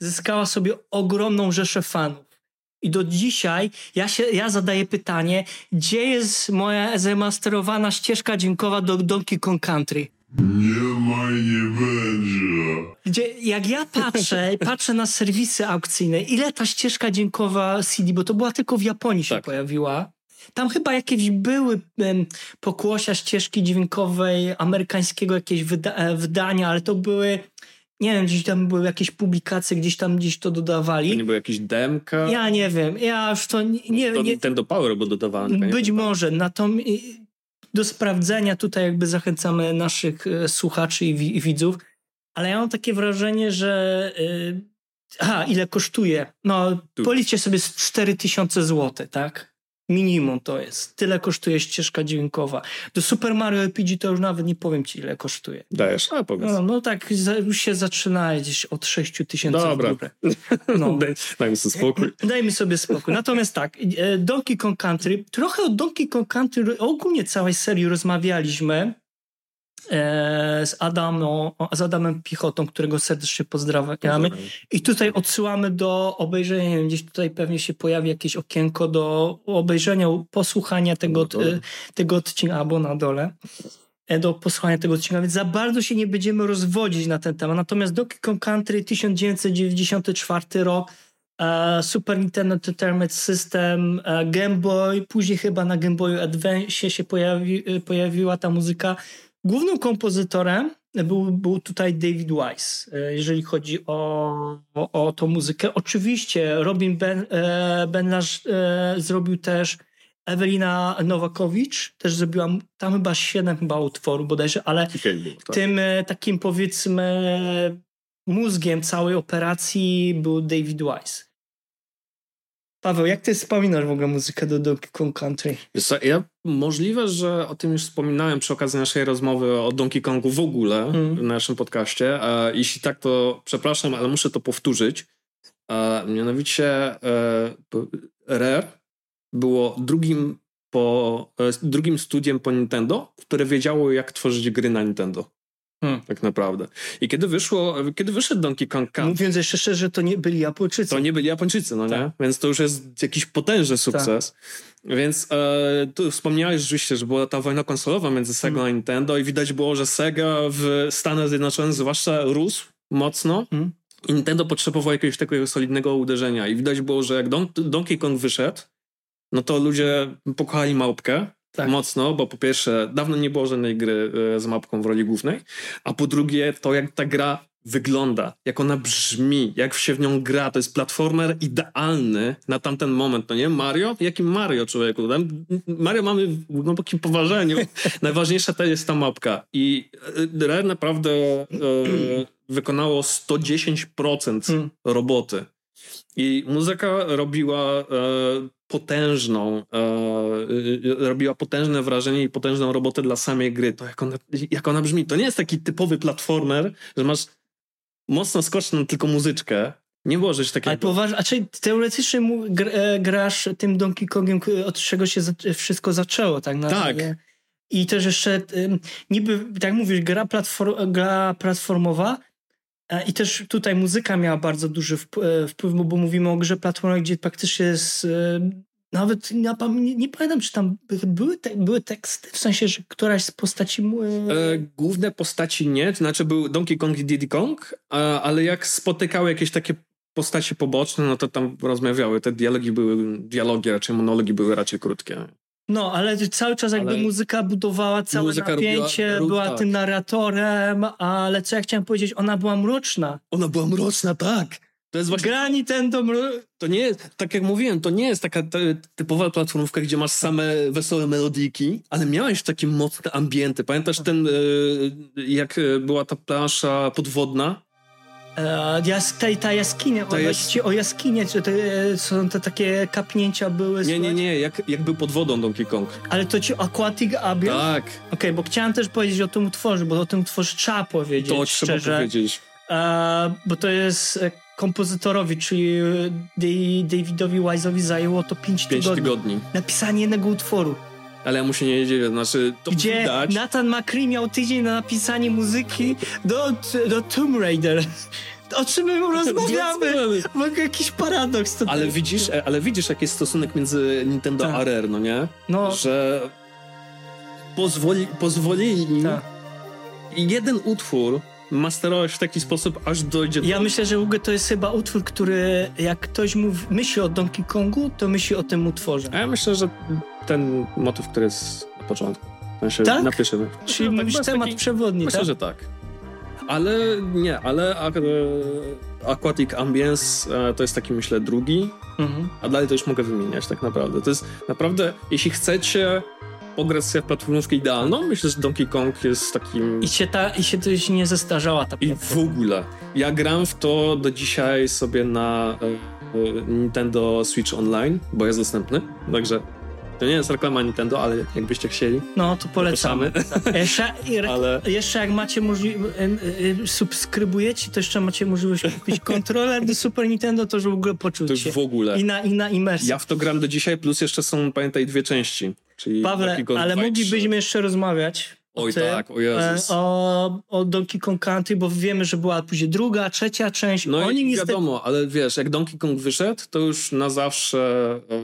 zyskała sobie ogromną rzeszę fanów. I do dzisiaj ja, się, ja zadaję pytanie, gdzie jest moja zemasterowana ścieżka dźwiękowa do Donkey Kong Country? Nie ma i nie będzie. Gdzie, jak ja patrzę, *laughs* patrzę na serwisy aukcyjne, ile ta ścieżka dźwiękowa CD, bo to była tylko w Japonii się tak. pojawiła, tam chyba jakieś były pokłosia ścieżki dźwiękowej amerykańskiego jakieś wyda e, wydania, ale to były nie wiem, gdzieś tam były jakieś publikacje, gdzieś tam gdzieś to dodawali. To nie były jakieś demka? Ja nie wiem, ja już to nie... nie, to, Ten do Power był dodawany. Być może, natomiast do sprawdzenia tutaj jakby zachęcamy naszych e, słuchaczy i, wi i widzów, ale ja mam takie wrażenie, że... Yy, aha, ile kosztuje? No, tu. policzcie sobie 4000 zł, tak? Minimum to jest. Tyle kosztuje ścieżka dźwiękowa. Do Super Mario RPG to już nawet nie powiem ci, ile kosztuje. Dajesz? A powiedz. No, no tak, już się zaczyna gdzieś od 6 tysięcy Dobra. *laughs* No. Daj, dajmy sobie spokój. *laughs* Dajmy sobie spokój. Natomiast tak, e, Donkey Kong Country, trochę o Donkey Kong Country, ogólnie całej serii rozmawialiśmy z, Adamą, z Adamem Pichotą, którego serdecznie pozdrawiamy. I tutaj odsyłamy do obejrzenia, gdzieś tutaj pewnie się pojawi jakieś okienko do obejrzenia, posłuchania tego, tego odcinka, albo na dole e, do posłuchania tego odcinka, więc za bardzo się nie będziemy rozwodzić na ten temat. Natomiast Donkey Kong Country 1994 rok, e, Super Nintendo Entertainment System, Game Boy, później chyba na Game Boyu Advance się pojawi, pojawiła ta muzyka. Głównym kompozytorem był, był tutaj David Wise, e, jeżeli chodzi o, o, o tą muzykę. Oczywiście Robin ben, e, Benlarz e, zrobił też Ewelina Nowakowicz, też zrobiła tam chyba siedem chyba utworów bodajże, ale tak. tym takim powiedzmy mózgiem całej operacji był David Wise. Paweł, jak ty wspominasz w ogóle muzykę do Donkey Kong Country? Co, ja możliwe, że o tym już wspominałem przy okazji naszej rozmowy o Donkey Kongu w ogóle mm. w naszym podcaście. A jeśli tak, to przepraszam, ale muszę to powtórzyć. A mianowicie e, Rare było drugim, po, e, drugim studiem po Nintendo, które wiedziało, jak tworzyć gry na Nintendo. Hmm. Tak naprawdę. I kiedy wyszło, kiedy wyszedł Donkey Kong Country... Mówiąc jeszcze szczerze, to nie byli Japończycy. To nie byli Japończycy, no tak. nie? Więc to już jest jakiś potężny sukces. Tak. Więc e, tu wspomniałeś rzeczywiście, że była ta wojna konsolowa między Sega hmm. a Nintendo i widać było, że Sega w Stanach Zjednoczonych zwłaszcza rósł mocno. Hmm. I Nintendo potrzebował jakiegoś takiego solidnego uderzenia. I widać było, że jak Don Donkey Kong wyszedł, no to ludzie pokochali małpkę tak. mocno, bo po pierwsze dawno nie było żadnej gry e, z mapką w roli głównej, a po drugie to jak ta gra wygląda, jak ona brzmi, jak się w nią gra. To jest platformer idealny na tamten moment, to nie? Mario? Jakim Mario, człowieku? Mario mamy w głębokim poważeniu. *laughs* Najważniejsza to jest ta mapka. I e, Rare naprawdę e, wykonało 110% hmm. roboty. I muzyka robiła e, potężną, e, e, robiła potężne wrażenie i potężną robotę dla samej gry. To jak ona, jak ona brzmi. To nie jest taki typowy platformer, że masz mocno skoczną tylko muzyczkę. Nie było rzeczy takiego. Ale poważnie, a czy teoretycznie gr, e, grasz tym Donkey Kongiem, od czego się za, wszystko zaczęło, tak? Na, tak. Nie? I też jeszcze, niby, tak mówisz, gra, platform, gra platformowa, E, I też tutaj muzyka miała bardzo duży e, wpływ, bo mówimy o grze platformowej, gdzie praktycznie jest e, nawet nie, nie, pamiętam, czy tam były, te, były teksty, w sensie, że któraś z postaci... E, główne postaci nie, to znaczy był Donkey Kong i Diddy Kong, ale jak spotykały jakieś takie postacie poboczne, no to tam rozmawiały. Te dialogi były, dialogi raczej, monologi były raczej krótkie. No, ale cały czas jakby ale muzyka budowała całe muzyka napięcie, robiła, była tak. tym narratorem, ale co ja chciałem powiedzieć, ona była mroczna. Ona była mroczna, tak. To jest właśnie... Gra Nintendo... To nie jest, tak jak mówiłem, to nie jest taka typowa platformówka, gdzie masz same wesołe melodiki, ale miałeś takie mocne ambienty. Pamiętasz ten, e, jak była ta plansza podwodna? E, jas, ta, ta jaskinia, to jest... o jaskinie, czy to są te takie kapnięcia były? Nie, nie, nie, jak, jak był pod wodą Donkey Kong. Ale to ci Aquatic Abyss? Tak. Okej, okay, bo chciałem też powiedzieć o tym utworze, bo o tym utworze trzeba powiedzieć To szczerze. trzeba powiedzieć. E, bo to jest e, kompozytorowi, czyli Davidowi Wise'owi zajęło to 5 tygodni. tygodni. Napisanie jednego utworu. Ale ja mu się nie dziewię, znaczy to Gdzie widać. Nathan McCree miał tydzień na napisanie muzyki do, do Tomb Raider. O czym my *laughs* rozmawiamy? Mogę jakiś paradoks to ale widzisz, e, ale widzisz, jaki jest stosunek między Nintendo Ta. a Rare, no nie? No. Że pozwoli, pozwolili im Ta. jeden utwór masterować w taki sposób, aż dojdzie do... Ja myślę, że Uge to jest chyba utwór, który jak ktoś mówi, myśli o Donkey Kongu, to myśli o tym utworze. A ja myślę, że ten motyw, który jest na początku. Tak? na pierwszym. Czyli tak, mówisz bez temat taki- przewodni, Myślę, tak? że tak. Ale nie, ale Aquatic Ambience e, to jest taki, myślę, drugi, Mhm. a dalej to już mogę wymieniać tak naprawdę. To jest naprawdę, jeśli chcecie pograć sobie w platformówkę idealną, myślę, że Donkey Kong jest takim... I się, ta, I się to już nie zestarzała ta I platforma. w ogóle. Ja gram w to do dzisiaj sobie na e, e, Nintendo Switch Online, bo jest dostępny, także to nie jest reklama Nintendo, ale jakbyście chcieli, No, to polecamy. *laughs* Jeszcze, ale jeszcze jak macie możliwość, subskrybujecie, to jeszcze macie możliwość kupić *laughs* kontroler do Super Nintendo, to już w ogóle to poczucie. już w ogóle. I na, I na imersję. Ja w to gram do dzisiaj, plus jeszcze są, pamiętaj, dwie części. Czyli Pawle, ale 2 i moglibyśmy jeszcze rozmawiać o Oj tym, tak, o Jezus. e, o, o Donkey Kong Country, bo wiemy, że była później druga, trzecia część. No Oni i niestety... wiadomo, ale wiesz, jak Donkey Kong wyszedł, to już na zawsze e,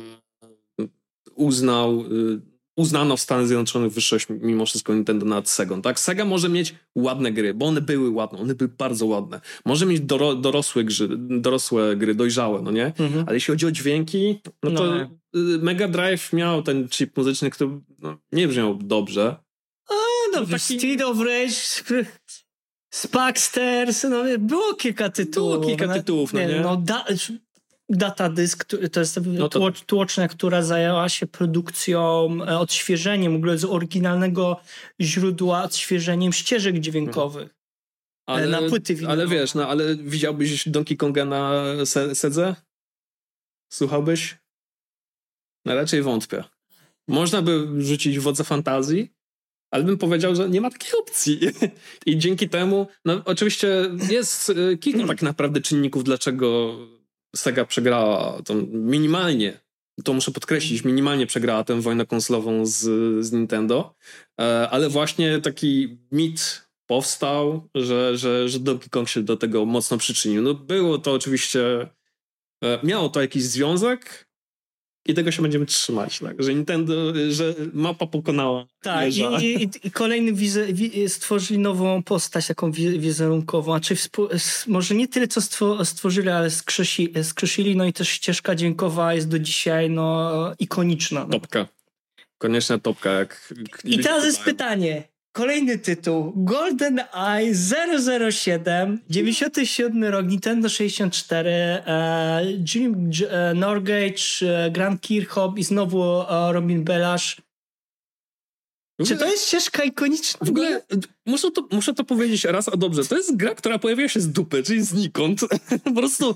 uznał, e, uznano w Stanach Zjednoczonych wyższość mimo wszystko Nintendo nad Sega. Tak? Sega może mieć ładne gry, bo one były ładne, one były bardzo ładne. Może mieć doro, dorosłe, gry, dorosłe gry, dojrzałe, no nie? Mhm. Ale jeśli chodzi o dźwięki, no to No. y, Mega Drive miał ten chip muzyczny, który no, nie brzmiał dobrze. No, taki- Street of Rage, Spaxters, no było kilka tytułów. Było kilka tytułów, no nie? No, da, Data Disk, to jest No to- tłocznia, która zajęła się produkcją, e, odświeżeniem w ogóle z oryginalnego źródła, odświeżeniem ścieżek dźwiękowych. Ale, na płyty winylowe. ale wiesz, no ale widziałbyś Donkey Konga na se Sedze? Słuchałbyś? No raczej wątpię. Można by rzucić wodze fantazji, ale bym powiedział, że nie ma takiej opcji. *laughs* I dzięki temu, no oczywiście jest y, kilka tak naprawdę czynników, dlaczego Sega przegrała to minimalnie. To muszę podkreślić, minimalnie przegrała tę wojnę konsolową z, z Nintendo, e, ale właśnie taki mit powstał, że, że, że Donkey Kong się do tego mocno przyczynił. No było to oczywiście, e, miało to jakiś związek i tego się będziemy trzymać, tak? Że Nintendo, że mapa pokonała. Tak, i, i, i kolejny wize, wi, stworzyli nową postać, taką wi, wizerunkową, a czy może nie tyle, co stwo, stworzyli, ale skrzesi, skrzesili, no i też ścieżka dźwiękowa jest do dzisiaj, no, ikoniczna. No. Topka. Koniecznie topka, jak... I teraz jest pytanie. Kolejny tytuł. Golden Eye 007, 97 rok, Nintendo 64, e, Jim e, Norgage, e, Grant Kirchhoff i znowu e, Robin Belash. Czy to jest ścieżka ikoniczna? W ogóle muszę to, muszę to powiedzieć raz, a dobrze. To jest gra, która pojawiła się z dupy, czyli znikąd. *laughs* po prostu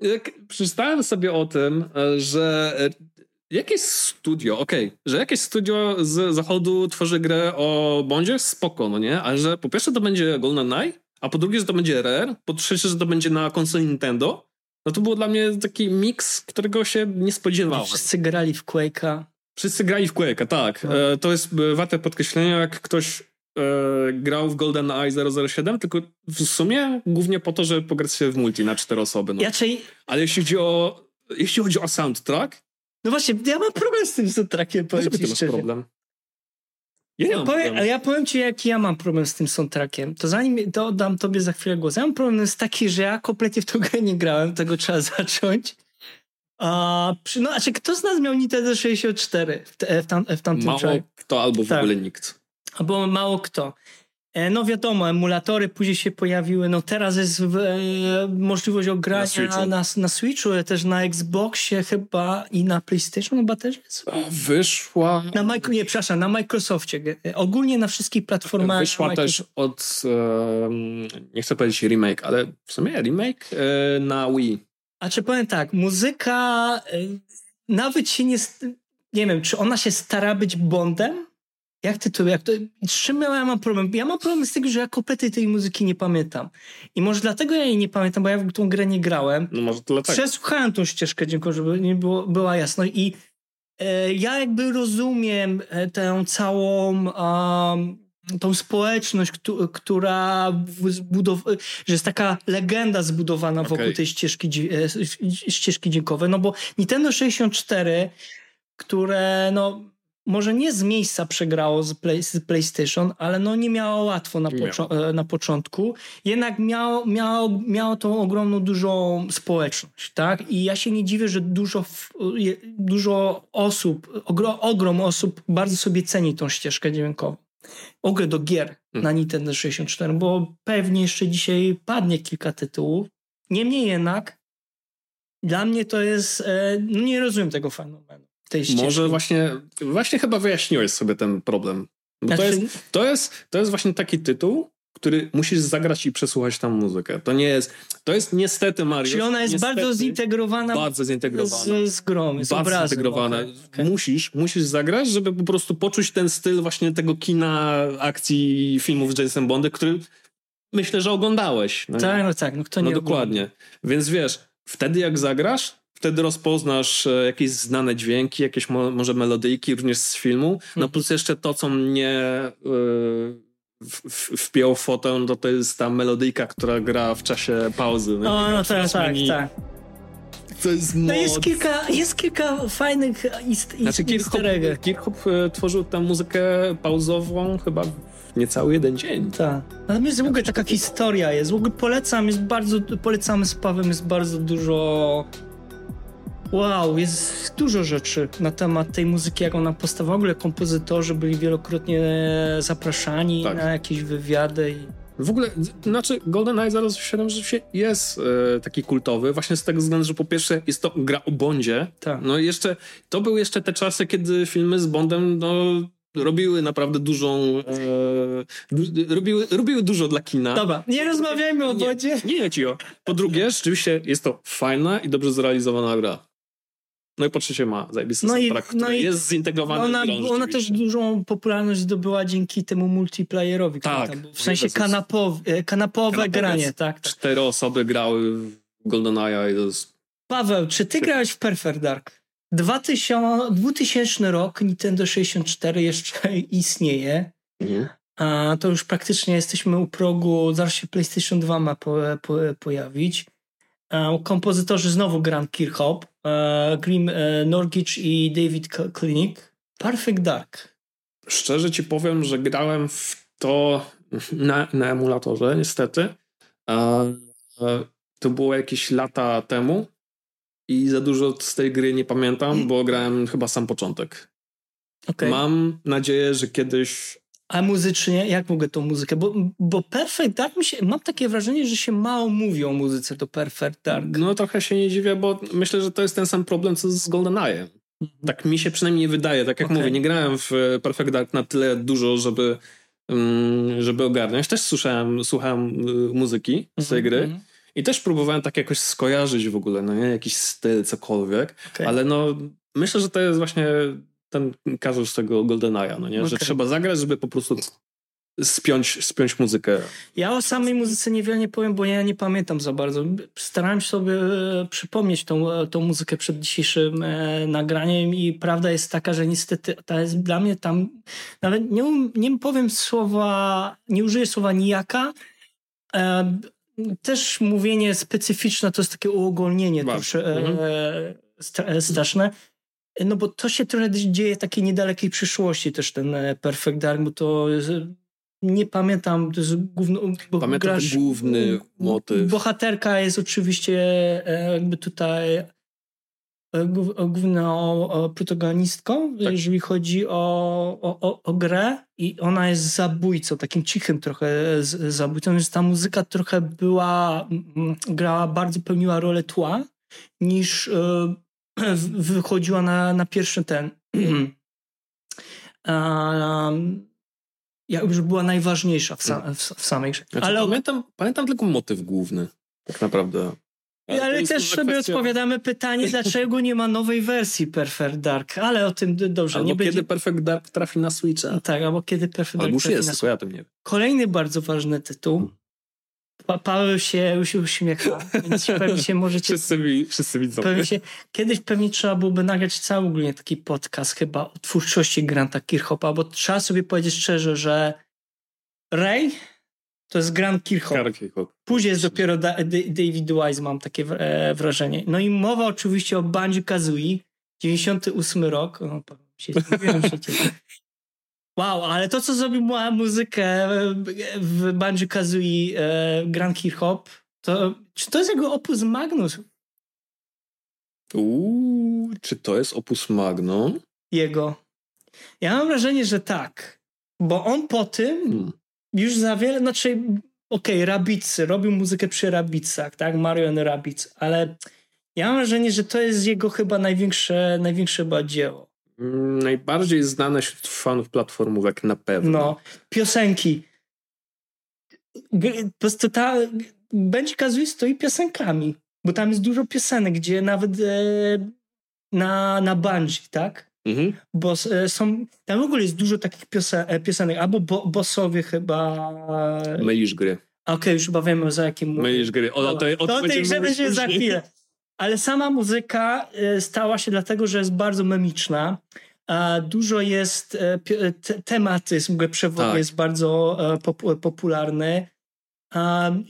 jak przeczytałem sobie o tym, e, że e, jakieś studio, okej, że jakieś studio z zachodu tworzy grę o Bondzie, spoko, no nie? Ale że po pierwsze to będzie GoldenEye, a po drugie, że to będzie Rare, po trzecie, że to będzie na konsoli Nintendo, no to było dla mnie taki miks, którego się nie spodziewałem. Wszyscy grali w Quake'a. Wszyscy grali w Quake'a, tak. No. E, to jest e, warte podkreślenia, jak ktoś e, grał w GoldenEye 007, tylko w sumie głównie po to, żeby pograć się w multi na cztery osoby. No. Raczej, Ale jeśli chodzi o, jeśli chodzi o soundtrack, no właśnie, ja mam problem z tym soundtrackiem, powiem to ci ty masz szczerze. problem. Ja nie Ja powiem, ja powiem ci, jaki ja mam problem z tym soundtrackiem. To zanim to oddam tobie za chwilę głos. Ja mam problem jest taki, że ja kompletnie w tą grę nie grałem, tego trzeba *laughs* zacząć. A, przy, no, znaczy, kto z nas miał Nintendo 64 w, te, w, tam, w tamtym Mało czasie? kto albo w Tak. ogóle nikt. Albo mało kto. E, no wiadomo, emulatory później się pojawiły. No teraz jest e, możliwość ogrania na Switchu. Na, na Switchu, ale też na Xboxie chyba i na PlayStation chyba też jest. Wyszła... Na Micro, nie, przepraszam, na Microsoftie. E, ogólnie na wszystkich platformach. Wyszła też od, e, nie chcę powiedzieć remake, ale w sumie remake e, na Wii. A czy powiem tak, muzyka e, nawet się nie... Nie wiem, czy ona się stara być Bondem? Jak ty to, jak to, z czym ja mam problem? Ja mam problem z tym, że ja kompletnie tej muzyki nie pamiętam. I może dlatego ja jej nie pamiętam, bo ja w tą grę nie grałem. No może dlatego. Przesłuchałem tą ścieżkę dziękuję, żeby nie było, była jasność. I e, ja jakby rozumiem e, tę całą tą społeczność, która zbudow- że jest taka legenda zbudowana wokół okay. tej ścieżki, e, ścieżki dźwiękowej, no bo Nintendo 64, które no może nie z miejsca przegrało z, play, z PlayStation, ale no nie miało łatwo na, poczo- e, na początku. Jednak miało, miało, miało tą ogromną, dużą społeczność, tak? I ja się nie dziwię, że dużo, dużo osób, ogrom, ogrom osób bardzo sobie ceni tą ścieżkę dźwiękową. Ogry do gier hmm. na Nintendo 64, bo pewnie jeszcze dzisiaj padnie kilka tytułów. Niemniej jednak dla mnie to jest, e, no nie rozumiem tego fenomenu tej ścieżki. Może właśnie, właśnie chyba wyjaśniłeś sobie ten problem. Bo znaczy... to, jest, to, jest, to jest właśnie taki tytuł, który musisz zagrać i przesłuchać tam muzykę. To nie jest, to jest niestety Mario. Czyli ona jest niestety, bardzo zintegrowana. Bardzo zintegrowana. Z, z grom, z bardzo zintegrowana. Okay. Musisz, musisz zagrać, żeby po prostu poczuć ten styl właśnie tego kina akcji filmów z Jason Bondem, który myślę, że oglądałeś. No tak, no tak, no kto nie No dokładnie. Ogląda. Więc wiesz, wtedy jak zagrasz, wtedy rozpoznasz e, jakieś znane dźwięki, jakieś mo może melodyjki również z filmu. No mhm. plus jeszcze to, co mnie yy, wpiął fotę, to, to jest ta melodyjka, która gra w czasie pauzy. No, o, no tak, tak, tak. To jest no jest kilka, jest kilka fajnych ist, znaczy, Kirchhoff, Kirchhoff e, tworzył tę muzykę pauzową chyba w niecały jeden dzień. Tak. Natomiast w ogóle taka historia jest. W ogóle polecam, jest bardzo, polecamy z Pawem, jest bardzo dużo Wow, jest dużo rzeczy na temat tej muzyki, jak ona powstawała. W ogóle kompozytorzy byli wielokrotnie zapraszani tak. na jakieś wywiady. W ogóle, znaczy GoldenEye 007 rzeczywiście jest e, taki kultowy, właśnie z tego względu, że po pierwsze jest to gra o Bondzie. Tak. No jeszcze, to były jeszcze te czasy, kiedy filmy z Bondem, no robiły naprawdę dużą. E, robiły, robiły dużo dla kina. Dobra, nie rozmawiajmy o Bondzie. Nie, nie, ci o. Po drugie, rzeczywiście jest to fajna i dobrze zrealizowana gra. No i po trzecie ma zajebisty no soundtrack, i, no i jest zintegrowany ona, ona też dużą popularność zdobyła dzięki temu multiplayerowi. Tak. Tam, w sensie kanapowe, kanapowe, kanapowe granie, tak, tak. Cztery osoby grały w GoldenEye i to jest... Paweł, czy ty grałeś w Perfect Dark? 2000, 2000 rok, Nintendo 64 jeszcze istnieje. Nie. A to już praktycznie jesteśmy u progu, zaraz się PlayStation 2 ma po, po, pojawić. A kompozytorzy znowu Grant Kirchhoff, e, Grim e, Norgich i David Klinik. Perfect Dark. Szczerze ci powiem, że grałem w to na, na emulatorze, niestety. E, to było jakieś lata temu i za dużo z tej gry nie pamiętam, bo grałem chyba sam początek. Okay. Mam nadzieję, że kiedyś a muzycznie, jak mogę tą muzykę? Bo, bo Perfect Dark, mi się, mam takie wrażenie, że się mało mówi o muzyce do Perfect Dark. No trochę się nie dziwię, bo myślę, że to jest ten sam problem, co z GoldenEye. Mhm. Tak mi się przynajmniej nie wydaje. Tak jak okay. mówię, nie grałem w Perfect Dark na tyle dużo, żeby, mm, żeby ogarniać. Też słyszałem, słuchałem y, muzyki z tej -hmm. gry. Mhm. I też próbowałem tak jakoś skojarzyć w ogóle, no nie? Jakiś styl, cokolwiek. Okay. Ale no, myślę, że to jest właśnie ten kazus tego GoldenEye'a, no nie? Okay. Że trzeba zagrać, żeby po prostu spiąć, spiąć muzykę. Ja o samej muzyce niewiele nie powiem, bo ja nie pamiętam za bardzo. Starałem się sobie e, przypomnieć tą, e, tą muzykę przed dzisiejszym e, nagraniem i prawda jest taka, że niestety ta jest dla mnie tam, nawet nie, um, nie powiem słowa, nie użyję słowa nijaka, też mówienie specyficzne to jest takie uogólnienie trosze, mhm. straszne. No bo to się trochę dzieje w takiej niedalekiej przyszłości też ten e, Perfect Dark, bo to jest, nie pamiętam, to jest główny... Bo Pamiętam grasz, główny motyw. Bohaterka jest oczywiście e, jakby tutaj główną protagonistką, tak. jeżeli chodzi o, o, o, grę i ona jest zabójcą, takim cichym trochę zabójcą, więc ta muzyka trochę była, grała, bardzo pełniła rolę tła, niż wychodziła na, na pierwszy ten *clears throat* um, już była najważniejsza w, sam, w, w samej grze. Znaczy, ale pamiętam, pamiętam tylko motyw główny, tak naprawdę. Ale, ale też sobie kwestia... odpowiadamy pytanie, *laughs* dlaczego nie ma nowej wersji Perfect Dark, ale o tym dobrze. Albo nie kiedy będzie... Perfect Dark trafi na Switcha. Tak, albo kiedy Perfect Dark albo już jest, tylko ja tym nie wiem. Kolejny bardzo ważny tytuł. Pa Paweł się już uśmiecha, więc pewnie się możecie... wszyscy, mi, wszyscy widzą. Pewnie się, kiedyś pewnie trzeba byłoby nagrać cały ogólnie taki podcast chyba o twórczości Granta Kirchhoffa, bo trzeba sobie powiedzieć szczerze, że Ray to jest Grant Kirchhoff. Później jest dopiero da David Wise, mam takie e, wrażenie. No i mowa oczywiście o Banjo Kazooie, 98 rok. O, się Wow, ale to, co zrobił muzykę w Banjo Kazooie e, Grand Hop, to czy to jest jego opus magnus? Uuu, czy to jest opus magnum? Jego. Ja mam wrażenie, że tak. Bo on po tym hmm. już za wiele, znaczy okej, okay, Rabicy, robił muzykę przy Rabicach, tak? Mario and Rabbids, ale ja mam wrażenie, że to jest jego chyba największe, największe chyba dzieło. Najbardziej znane wśród fanów platformówek na pewno. No, piosenki. Po prostu ta będzie Kazooie stoi piosenkami, bo tam jest dużo piosenek, gdzie nawet e, na, na Bungie, tak? Mhm. Bo e, są, tam w ogóle jest dużo takich piosen, e, piosenek, albo bo, bossowie chyba... Mylisz gry. Okej, okay, już chyba wiemy za jakim... Mylisz gry. O, o, to, o, to, to tej grze będzie za chwilę. Ale sama muzyka e, stała się dlatego, że jest bardzo memiczna. Dużo jest, e, tematyzm przewodni tak. jest bardzo e, popularny.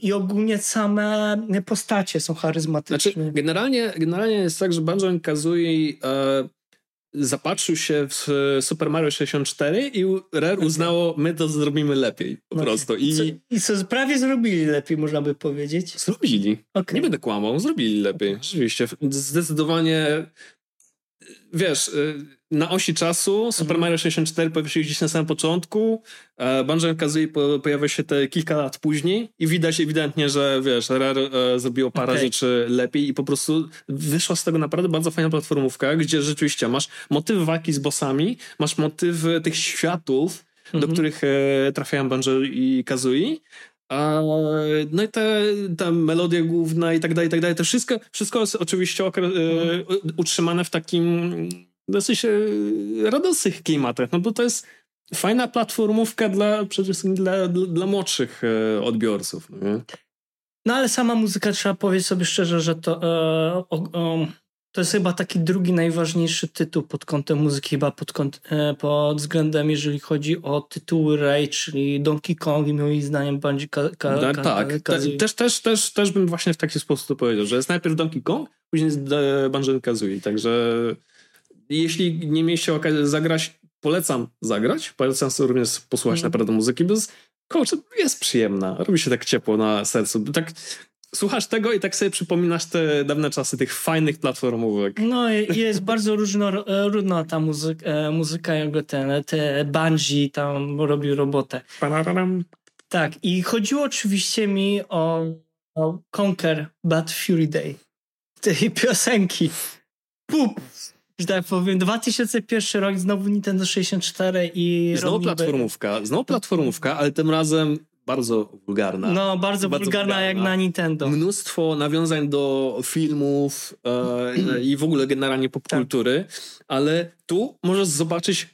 I ogólnie same postacie są charyzmatyczne. Znaczy, generalnie, generalnie jest tak, że Banjo Kazooie zapatrzył się w Super Mario 64 i Rare uznało, my to zrobimy lepiej po okay. prostu. I co, I co prawie zrobili lepiej, można by powiedzieć. Zrobili. Okay. Nie będę kłamał, zrobili lepiej. Rzeczywiście. Zdecydowanie wiesz, y, na osi czasu Super mhm. Mario 64 pojawił się gdzieś na samym początku, Banjo Kazooie pojawia się te kilka lat później i widać ewidentnie, że wiesz, Rare e, zrobiło parę okay. rzeczy lepiej i po prostu wyszła z tego naprawdę bardzo fajna platformówka, gdzie rzeczywiście masz motywy walki z bossami, masz motywy tych światów, do mhm. których e, trafiają Banjo i Kazooie, no i te, ta melodia główna i tak dalej, i tak dalej, to wszystko, wszystko jest oczywiście okre- mhm. utrzymane w takim dosyć e, radosnych klimatach, no bo to jest fajna platformówka dla, przede wszystkim dla, dla, dla młodszych e, odbiorców. No, no, ale sama muzyka, trzeba powiedzieć sobie szczerze, że to e, o, to jest chyba taki drugi najważniejszy tytuł pod kątem muzyki, chyba pod, kąt, e, pod względem, jeżeli chodzi o tytuły Ray, czyli Donkey Kong i moim zdaniem będzie ka, ka, ka, Tak, też, też, też, też bym właśnie w taki sposób powiedział, że jest najpierw Donkey Kong, później jest Banjo Kazooie, także jeśli nie mieliście okazji zagrać, polecam zagrać, polecam sobie również posłuchać mm. naprawdę muzyki, bo jest, kurczę, jest przyjemna, robi się tak ciepło na sercu, tak słuchasz tego i tak sobie przypominasz te dawne czasy tych fajnych platformówek. No jest bardzo różnorodna ta muzyka, e, muzyka jakby te, te Bungie tam robił robotę. Tak i chodziło oczywiście mi o, o Conquer Bad Fury Day. Tej piosenki. Pup! Że tak powiem, 2001 rok, znowu Nintendo 64 i... Znowu platformówka, znowu platformówka, ale tym razem bardzo wulgarna. No, bardzo, bardzo wulgarna, wulgarna, jak na Nintendo. Mnóstwo nawiązań do filmów e, i w ogóle generalnie popkultury, tak. ale tu możesz zobaczyć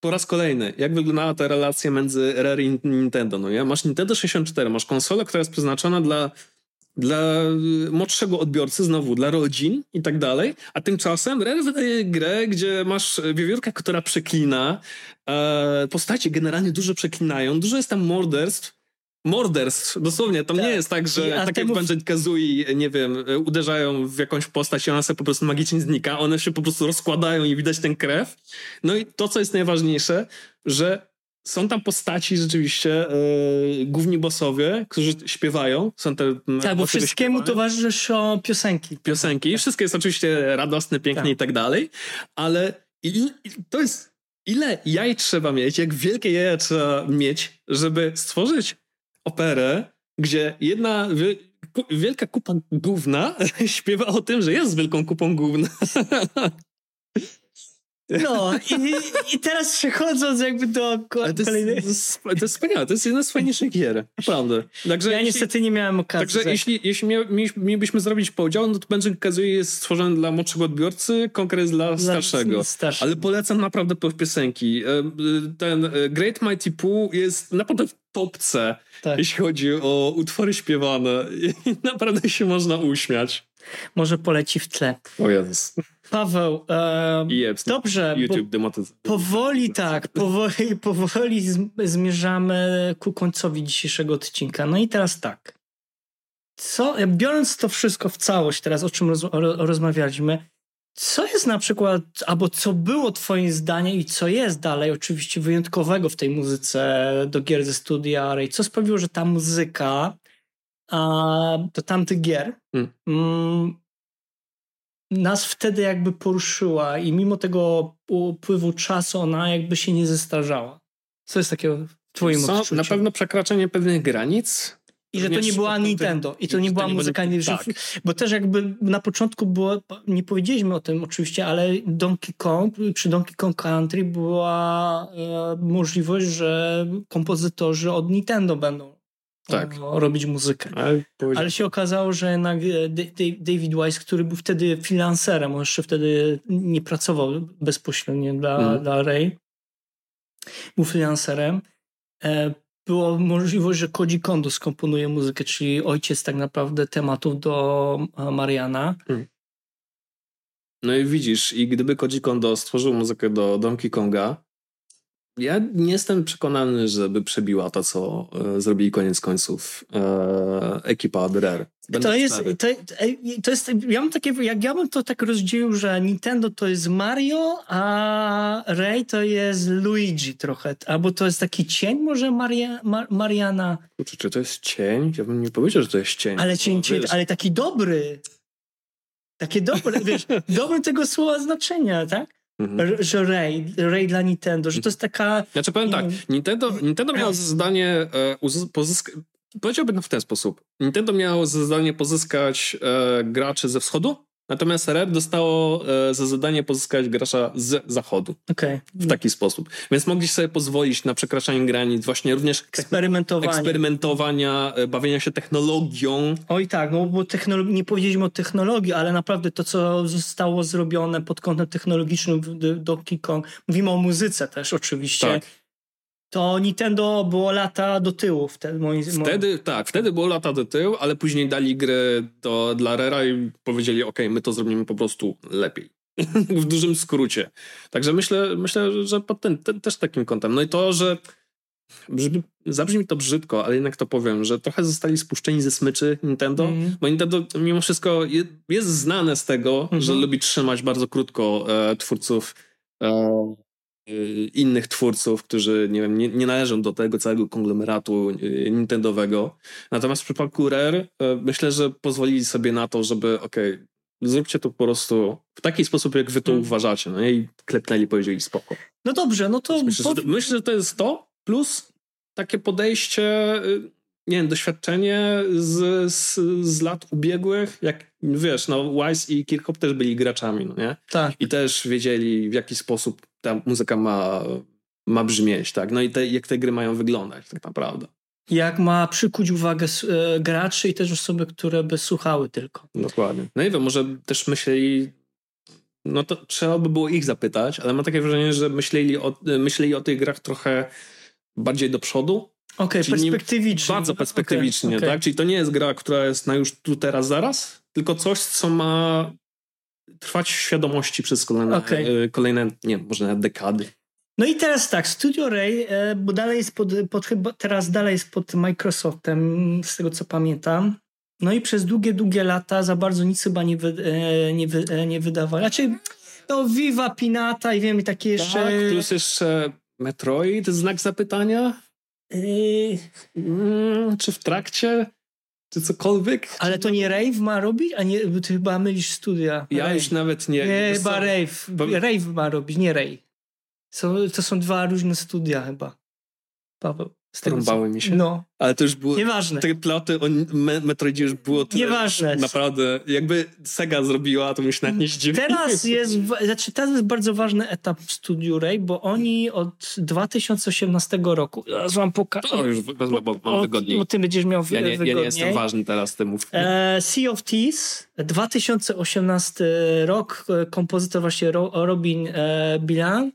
po raz kolejny, jak wyglądała ta relacja między Rare i Nintendo. No, ja? Masz Nintendo 64, masz konsolę, która jest przeznaczona dla dla młodszego odbiorcy, znowu dla rodzin i tak dalej, a tymczasem Rare wydaje grę, gdzie masz wiewiórkę, która przeklina, e, postacie generalnie dużo przeklinają, dużo jest tam morderstw, morderstw, dosłownie. To tak. nie jest tak, że tak jak Banjo Kazooie, nie wiem, uderzają w jakąś postać i ona sobie po prostu magicznie znika. One się po prostu rozkładają i widać ten krew. No i to, co jest najważniejsze, że są tam postaci rzeczywiście, yy, główni bossowie, którzy śpiewają. Są te tak, bo wszystkiemu towarzyszą piosenki. Piosenki. Tak. Wszystko jest oczywiście radosne, piękne tak. i tak dalej, ale i, i to jest ile jaj trzeba mieć, jak wielkie jaja trzeba mieć, żeby stworzyć operę, gdzie jedna wielka kupa gówna *laughs* śpiewa o tym, że jest wielką kupą gówna. *laughs* No i, i teraz przechodząc jakby do kolejnej... To jest, to jest wspaniałe, to jest jedna z fajniejszych gier, naprawdę. Także ja jeśli, niestety nie miałem okazji. Także jeśli, jeśli mielibyśmy zrobić podział, no to będzie okazuje jest stworzony dla młodszego odbiorcy, konkret jest dla, dla starszego. starszego. Ale polecam naprawdę piosenki. E, ten e, Great Mighty Pooh jest naprawdę w topce, tak. jeśli chodzi o utwory śpiewane. *laughs* I naprawdę się można uśmiać. Może poleci w tle. O Jezus. Paweł, e, dobrze. YouTube powoli tak, powoli, powoli zmierzamy ku końcowi dzisiejszego odcinka. No i teraz tak. Co, biorąc to wszystko w całość, teraz o czym roz, rozmawialiśmy, co jest na przykład, albo co było Twoim zdaniem i co jest dalej oczywiście wyjątkowego w tej muzyce do gier ze studia Ray? Co sprawiło, że ta muzyka a, do tamtych gier hmm. mm, nas wtedy jakby poruszyła i mimo tego upływu czasu ona jakby się nie zestarzała. Co jest takiego w twoim Co, odczuciu? Na pewno przekraczanie pewnych granic. I że to nie była Nintendo. I to nie była muzyka. Nie, tak. Bo też jakby na początku było, nie powiedzieliśmy o tym oczywiście, ale Donkey Kong, przy Donkey Kong Country była e, możliwość, że kompozytorzy od Nintendo będą tak. robić muzykę. Ale, się okazało, że jednak e, David Wise, który był wtedy freelancerem, on jeszcze wtedy nie pracował bezpośrednio dla, mm. dla Ray, był freelancerem, e, było możliwość, że Koji Kondo skomponuje muzykę, czyli ojciec tak naprawdę tematów do e, Mariana. Mm. No i widzisz, i gdyby Koji Kondo stworzył muzykę do Donkey Konga, ja nie jestem przekonany, żeby przebiła to, co e, zrobili koniec końców e, ekipa Rare. to jest, to, to, jest, ja mam takie, jak ja bym to tak rozdzielił, że Nintendo to jest Mario, a Ray to jest Luigi trochę, albo to jest taki cień może Maria, Mar, Mariana. Czy, czy to jest cień? Ja bym nie powiedział, że to jest cień. Ale cień, cień ale taki dobry. Takie dobre, wiesz, *laughs* dobre tego słowa znaczenia, tak? Mhm. Że Ray, Ray dla Nintendo, że to jest taka... Znaczy powiem tak, Nintendo, Nintendo miało zadanie e, pozyskać... Powiedziałbym w ten sposób. Nintendo miało zadanie pozyskać e, graczy ze wschodu, Natomiast Red dostało e, za zadanie pozyskać gracza z zachodu. Okay. W taki sposób. Więc mogli sobie pozwolić na przekraczanie granic, właśnie również eksperymentowania, eksperymentowania e, bawienia się technologią. Oj tak, no bo technolo- nie powiedzieliśmy o technologii, ale naprawdę to, co zostało zrobione pod kątem technologicznym w Donkey Kong, mówimy o muzyce też oczywiście. Tak to Nintendo było lata do tyłu wtedy. Moim, wtedy, tak, wtedy było lata do tyłu, ale później dali grę do, dla Rera i powiedzieli, ok, my to zrobimy po prostu lepiej. *laughs* w dużym skrócie. Także myślę, myślę że pod ten, ten, też takim kątem. No i to, że brzmi, zabrzmi to brzydko, ale jednak to powiem, że trochę zostali spuszczeni ze smyczy Nintendo, mm. bo Nintendo mimo wszystko jest, jest znane z tego, mm -hmm. że lubi trzymać bardzo krótko e, twórców e, innych twórców, którzy nie, wiem, nie, nie, należą do tego całego konglomeratu y, Nintendowego. Natomiast w przypadku Rare y, myślę, że pozwolili sobie na to, żeby okej, okay, zróbcie to po prostu w taki sposób, jak wy to hmm. uważacie. No i klepnęli, powiedzieli spoko. No dobrze, no to... Myślę, że, myślę, że to jest to, plus takie podejście, nie wiem, doświadczenie z, z, z lat ubiegłych, jak wiesz, no Wise i Kirchhoff też byli graczami, no nie? Tak. I też wiedzieli, w jaki sposób ta muzyka ma, ma brzmieć, tak? No i te, jak te gry mają wyglądać tak naprawdę. Jak ma przykuć uwagę e, graczy i też osoby, które by słuchały tylko. Dokładnie. No i wiem, może też myśleli, no to trzeba by było ich zapytać, ale mam takie wrażenie, że myśleli o, myśleli o tych grach trochę bardziej do przodu. Okej, okay, perspektywicznie. Bardzo perspektywicznie, okay, okay. tak? Czyli to nie jest gra, która jest na już tu, teraz, zaraz, tylko coś, co ma trwać w świadomości przez kolejne, okay. kolejne nie może nawet dekady. No i teraz tak, Studio Ray, e, bo dalej jest pod, pod, chyba teraz dalej jest pod Microsoftem, z tego co pamiętam. No i przez długie, długie lata za bardzo nic chyba nie, wy, e, nie, wy, nie wydawali. Znaczy, no Viva Pinata i wiemy takie jeszcze... Tak, plus jeszcze Metroid? Znak zapytania? Yy, Mm, czy w trakcie? Czy cokolwiek? ale to nie Rave ma robić? A nie, ty chyba mylisz studia. Ja Rave. już nawet nie... Nie, chyba co? Rave. Bo- Rave ma robić, nie Ray. Są, to są dwa różne studia chyba. Paweł. Z tego, co- Trąbały mi się. No, Ale to już było... nieważne. Te ploty o Me- Metroidzie już było tyle. Nieważne. Naprawdę. Jakby Sega zrobiła, to bym się nawet nie. Teraz jest, znaczy teraz jest bardzo ważny etap w studiu Ray, bo oni od 2018 roku, zaraz wam pokażę. To już wezmę, bo mam O, wygodniej. Bo ty będziesz miał Ja nie, ja wygodniej. nie jestem ważny teraz tym mów. E, sea of Thieves, 2018 rok, e, kompozytor właśnie Ro, Robin e, Bilan.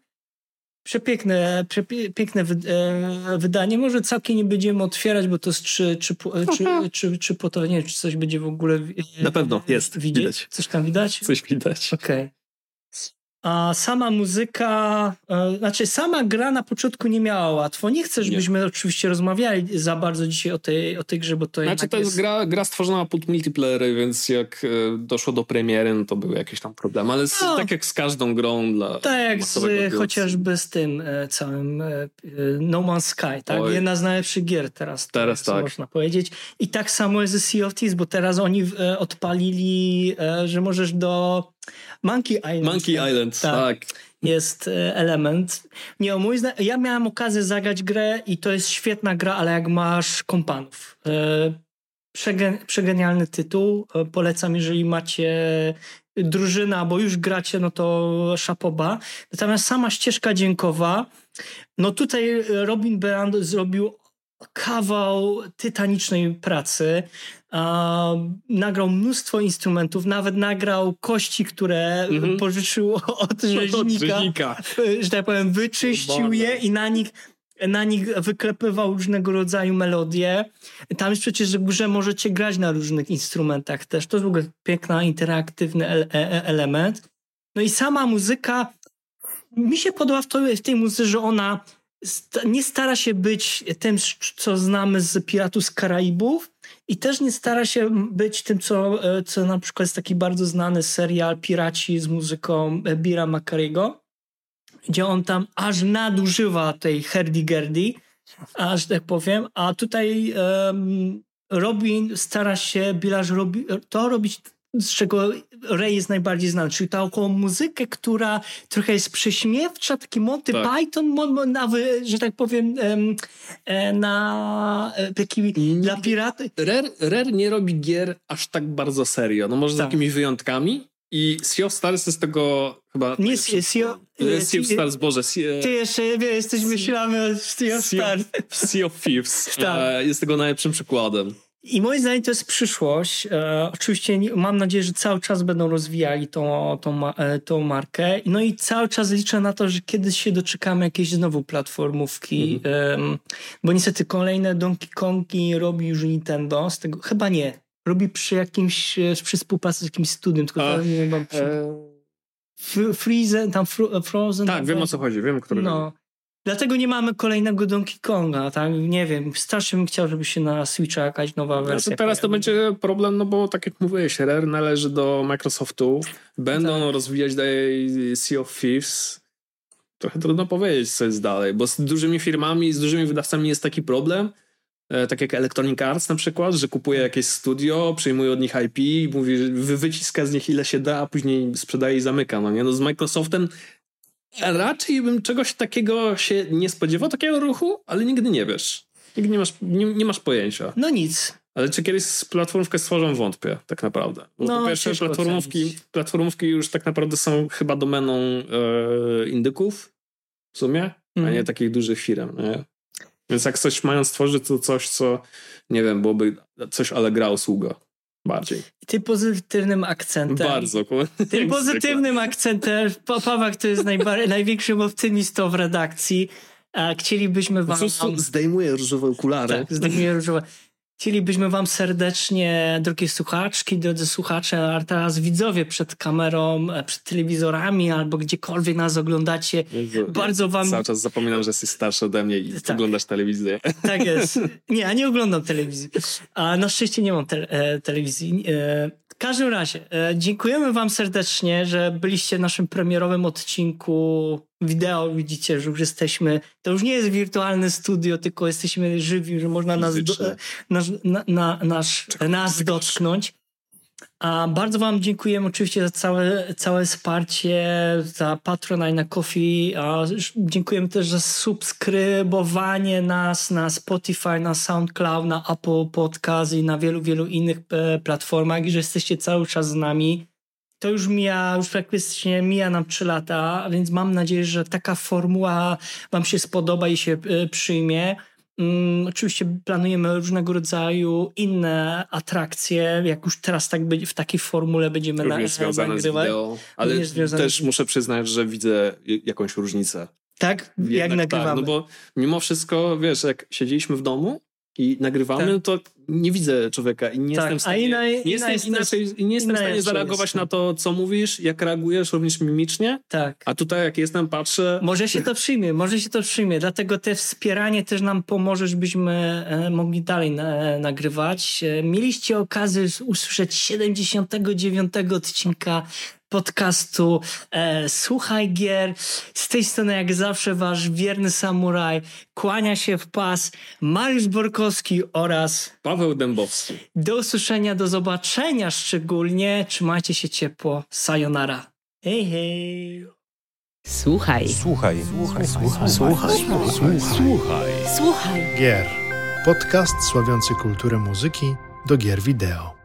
Przepiękne, przepie, piękne wy, e, wydanie. Może całkiem nie będziemy otwierać, bo to jest pu- e, trzy, trzy, trzy po to, nie wiem, czy coś będzie w ogóle e, Na pewno jest, widzieć. widać. Coś tam widać? Coś widać. Okej. A sama muzyka, e, znaczy sama gra na początku nie miała łatwo. Nie chcę, żebyśmy oczywiście rozmawiali za bardzo dzisiaj o tej, o tej grze, bo to Znaczy to jest gra, gra stworzona pod multiplayery, więc jak e, doszło do premiery, no to były jakieś tam problemy, ale z, No. tak jak z każdą grą dla Tak jak z, odbiorcy. chociażby z tym e, całym No Man's Sky, tak? Oj. Jedna z najlepszych gier teraz. Teraz tak. Można powiedzieć. I tak samo jest ze Sea of Thieves, bo teraz oni odpalili, że możesz do Monkey Island. Monkey Island, Tak. tak. jest e, element. Nie, mój zna- ja miałem okazję zagrać grę i to jest świetna gra, ale jak masz kompanów. E, przegen- przegenialny tytuł. E, polecam, jeżeli macie drużyna, bo już gracie, no to szapoba. Natomiast sama ścieżka dźwiękowa, no tutaj Robin Berand zrobił kawał tytanicznej pracy. Nagrał mnóstwo instrumentów, nawet nagrał kości, które Mhm. pożyczył *laughs* od rzeźnika Rzeźnika. że tak powiem, wyczyścił Boże. je i na nich, na nich wyklepywał różnego rodzaju melodie. Tam jest przecież grze możecie grać na różnych instrumentach też. To jest w ogóle piękna, interaktywny ele- e- element. No i sama muzyka, mi się podoba w, to, w tej muzyce, że ona nie stara się być tym, co znamy z Piratów z Karaibów i też nie stara się być tym, co, e, co na przykład jest taki bardzo znany serial Piraci z muzyką e, Bira Macariego, gdzie on tam aż nadużywa tej herdy-gerdy, aż tak powiem, a tutaj em, Robin stara się, Bilarz robi, to robić z czego Ray jest najbardziej znany, czyli taką muzykę, która trochę jest prześmiewcza, taki Monty Tak. Python, mo- mo- na, wy- że tak powiem, em, e, na e, taki dla piraty. Rare, Rare nie robi gier aż tak bardzo serio, no może z Tak. jakimiś wyjątkami i Sea of Stars jest tego chyba... Nie, Sea- Sea- E, Sea of Stars, Boże, Sea, Ty jeszcze wie, jesteś myślamy o Sea of Sea Stars. of, sea of Thieves Tak. e, jest tego najlepszym przykładem. I moim zdaniem to jest przyszłość. E, oczywiście nie, mam nadzieję, że cały czas będą rozwijali tą, tą, e, tą markę. No i cały czas liczę na to, że kiedyś się doczekamy jakiejś znowu platformówki. Em, bo niestety kolejne Donkey Kongi robi już Nintendo. Z tego chyba nie. Robi przy jakimś, e, przy współpracy z jakimś studiem, tylko A, nie wiem, przy, F- Freezen, tam Fro, Frozen. tak, wiem o co chodzi, wiem, który. no. Dlatego nie mamy kolejnego Donkey Konga, tak? Nie wiem, strasznie bym chciał, żeby się na Switcha jakaś nowa No to wersja teraz to będzie problem, no bo tak jak mówiłeś, Rare należy do Microsoftu. Będą Tak. rozwijać dalej Sea of Thieves. Trochę trudno powiedzieć, co jest dalej, bo z dużymi firmami, z dużymi wydawcami jest taki problem, e, tak jak Electronic Arts na przykład, że kupuje jakieś studio, przyjmuje od nich IP mówi, wyciska z nich ile się da, a później sprzedaje i zamyka. No nie? No z Microsoftem raczej bym czegoś takiego się nie spodziewał, takiego ruchu, ale nigdy nie wiesz. Nigdy nie masz, nie, nie masz pojęcia. No nic. Ale czy kiedyś platformówkę stworzą, wątpię, tak naprawdę. Bo No, po pierwsze, platformówki, ocenić. platformówki już tak naprawdę są chyba domeną e, indyków w sumie, a Mhm. nie takich dużych firm. Nie? Więc jak coś mają stworzyć, to coś, co nie wiem, byłoby coś ale gra usługa. Bardziej. Tym pozytywnym akcentem. Bardzo. *laughs* Tym *laughs* pozytywnym akcentem. Pa- Paweł to jest najbar- *laughs* największym optymistą w redakcji. A chcielibyśmy wam... Po prostu zdejmuję różowe okulary. Tak, zdejmuję różowe. Chcielibyśmy wam serdecznie, drogie słuchaczki, drodzy słuchacze, a teraz widzowie przed kamerą, e, przed telewizorami albo gdziekolwiek nas oglądacie. Jezu, Bardzo wam Cały czas zapominam, że jesteś starszy ode mnie i Tak. oglądasz telewizję. Tak jest. *laughs* Nie, ja nie oglądam telewizji. A na szczęście nie mam te, e, telewizji. E, w każdym razie, dziękujemy Wam serdecznie, że byliście w naszym premierowym odcinku wideo widzicie, że już jesteśmy, to już nie jest wirtualne studio, tylko jesteśmy żywi, że można nas, do, nas, na, na, nasz, nas dotknąć. A bardzo Wam dziękujemy oczywiście za całe, całe wsparcie, za Patronite na. A dziękujemy też za subskrybowanie nas na Spotify, na SoundCloud, na Apple Podcast i na wielu, wielu innych e, platformach i że jesteście cały czas z nami. To już mija, już praktycznie mija nam 3 lata, więc mam nadzieję, że taka formuła Wam się spodoba i się e, przyjmie. Um, oczywiście planujemy różnego rodzaju inne atrakcje, jak już teraz tak by, w takiej formule będziemy na, związane nagrywać. Z wideo, ale też muszę przyznać, że widzę jakąś różnicę. Tak? Jednak jak nagrywamy? Tak, no bo mimo wszystko, wiesz, jak siedzieliśmy w domu, i nagrywamy, tak. to nie widzę człowieka i nie tak. jestem w stanie, inna, nie jestem, jest, inaczej, nie jestem w stanie zareagować na to, co mówisz, jak reagujesz również mimicznie. Tak. A tutaj jak jestem, patrzę... Może się to przyjmie, może się to przyjmie, dlatego te wspieranie też nam pomoże, żebyśmy e, mogli dalej na, nagrywać. E, mieliście okazję usłyszeć 79 odcinka podcastu e, Słuchaj Gier. Z tej strony jak zawsze wasz wierny samuraj kłania się w pas Mariusz Borkowski oraz Paweł Dębowski. Do usłyszenia, do zobaczenia szczególnie. Trzymajcie się ciepło. Sayonara. Hej, hej. Słuchaj. Słuchaj. Słuchaj. Słuchaj. Słuchaj. Słuchaj. Słuchaj. Słuchaj. Gier. Podcast sławiący kulturę muzyki do gier wideo.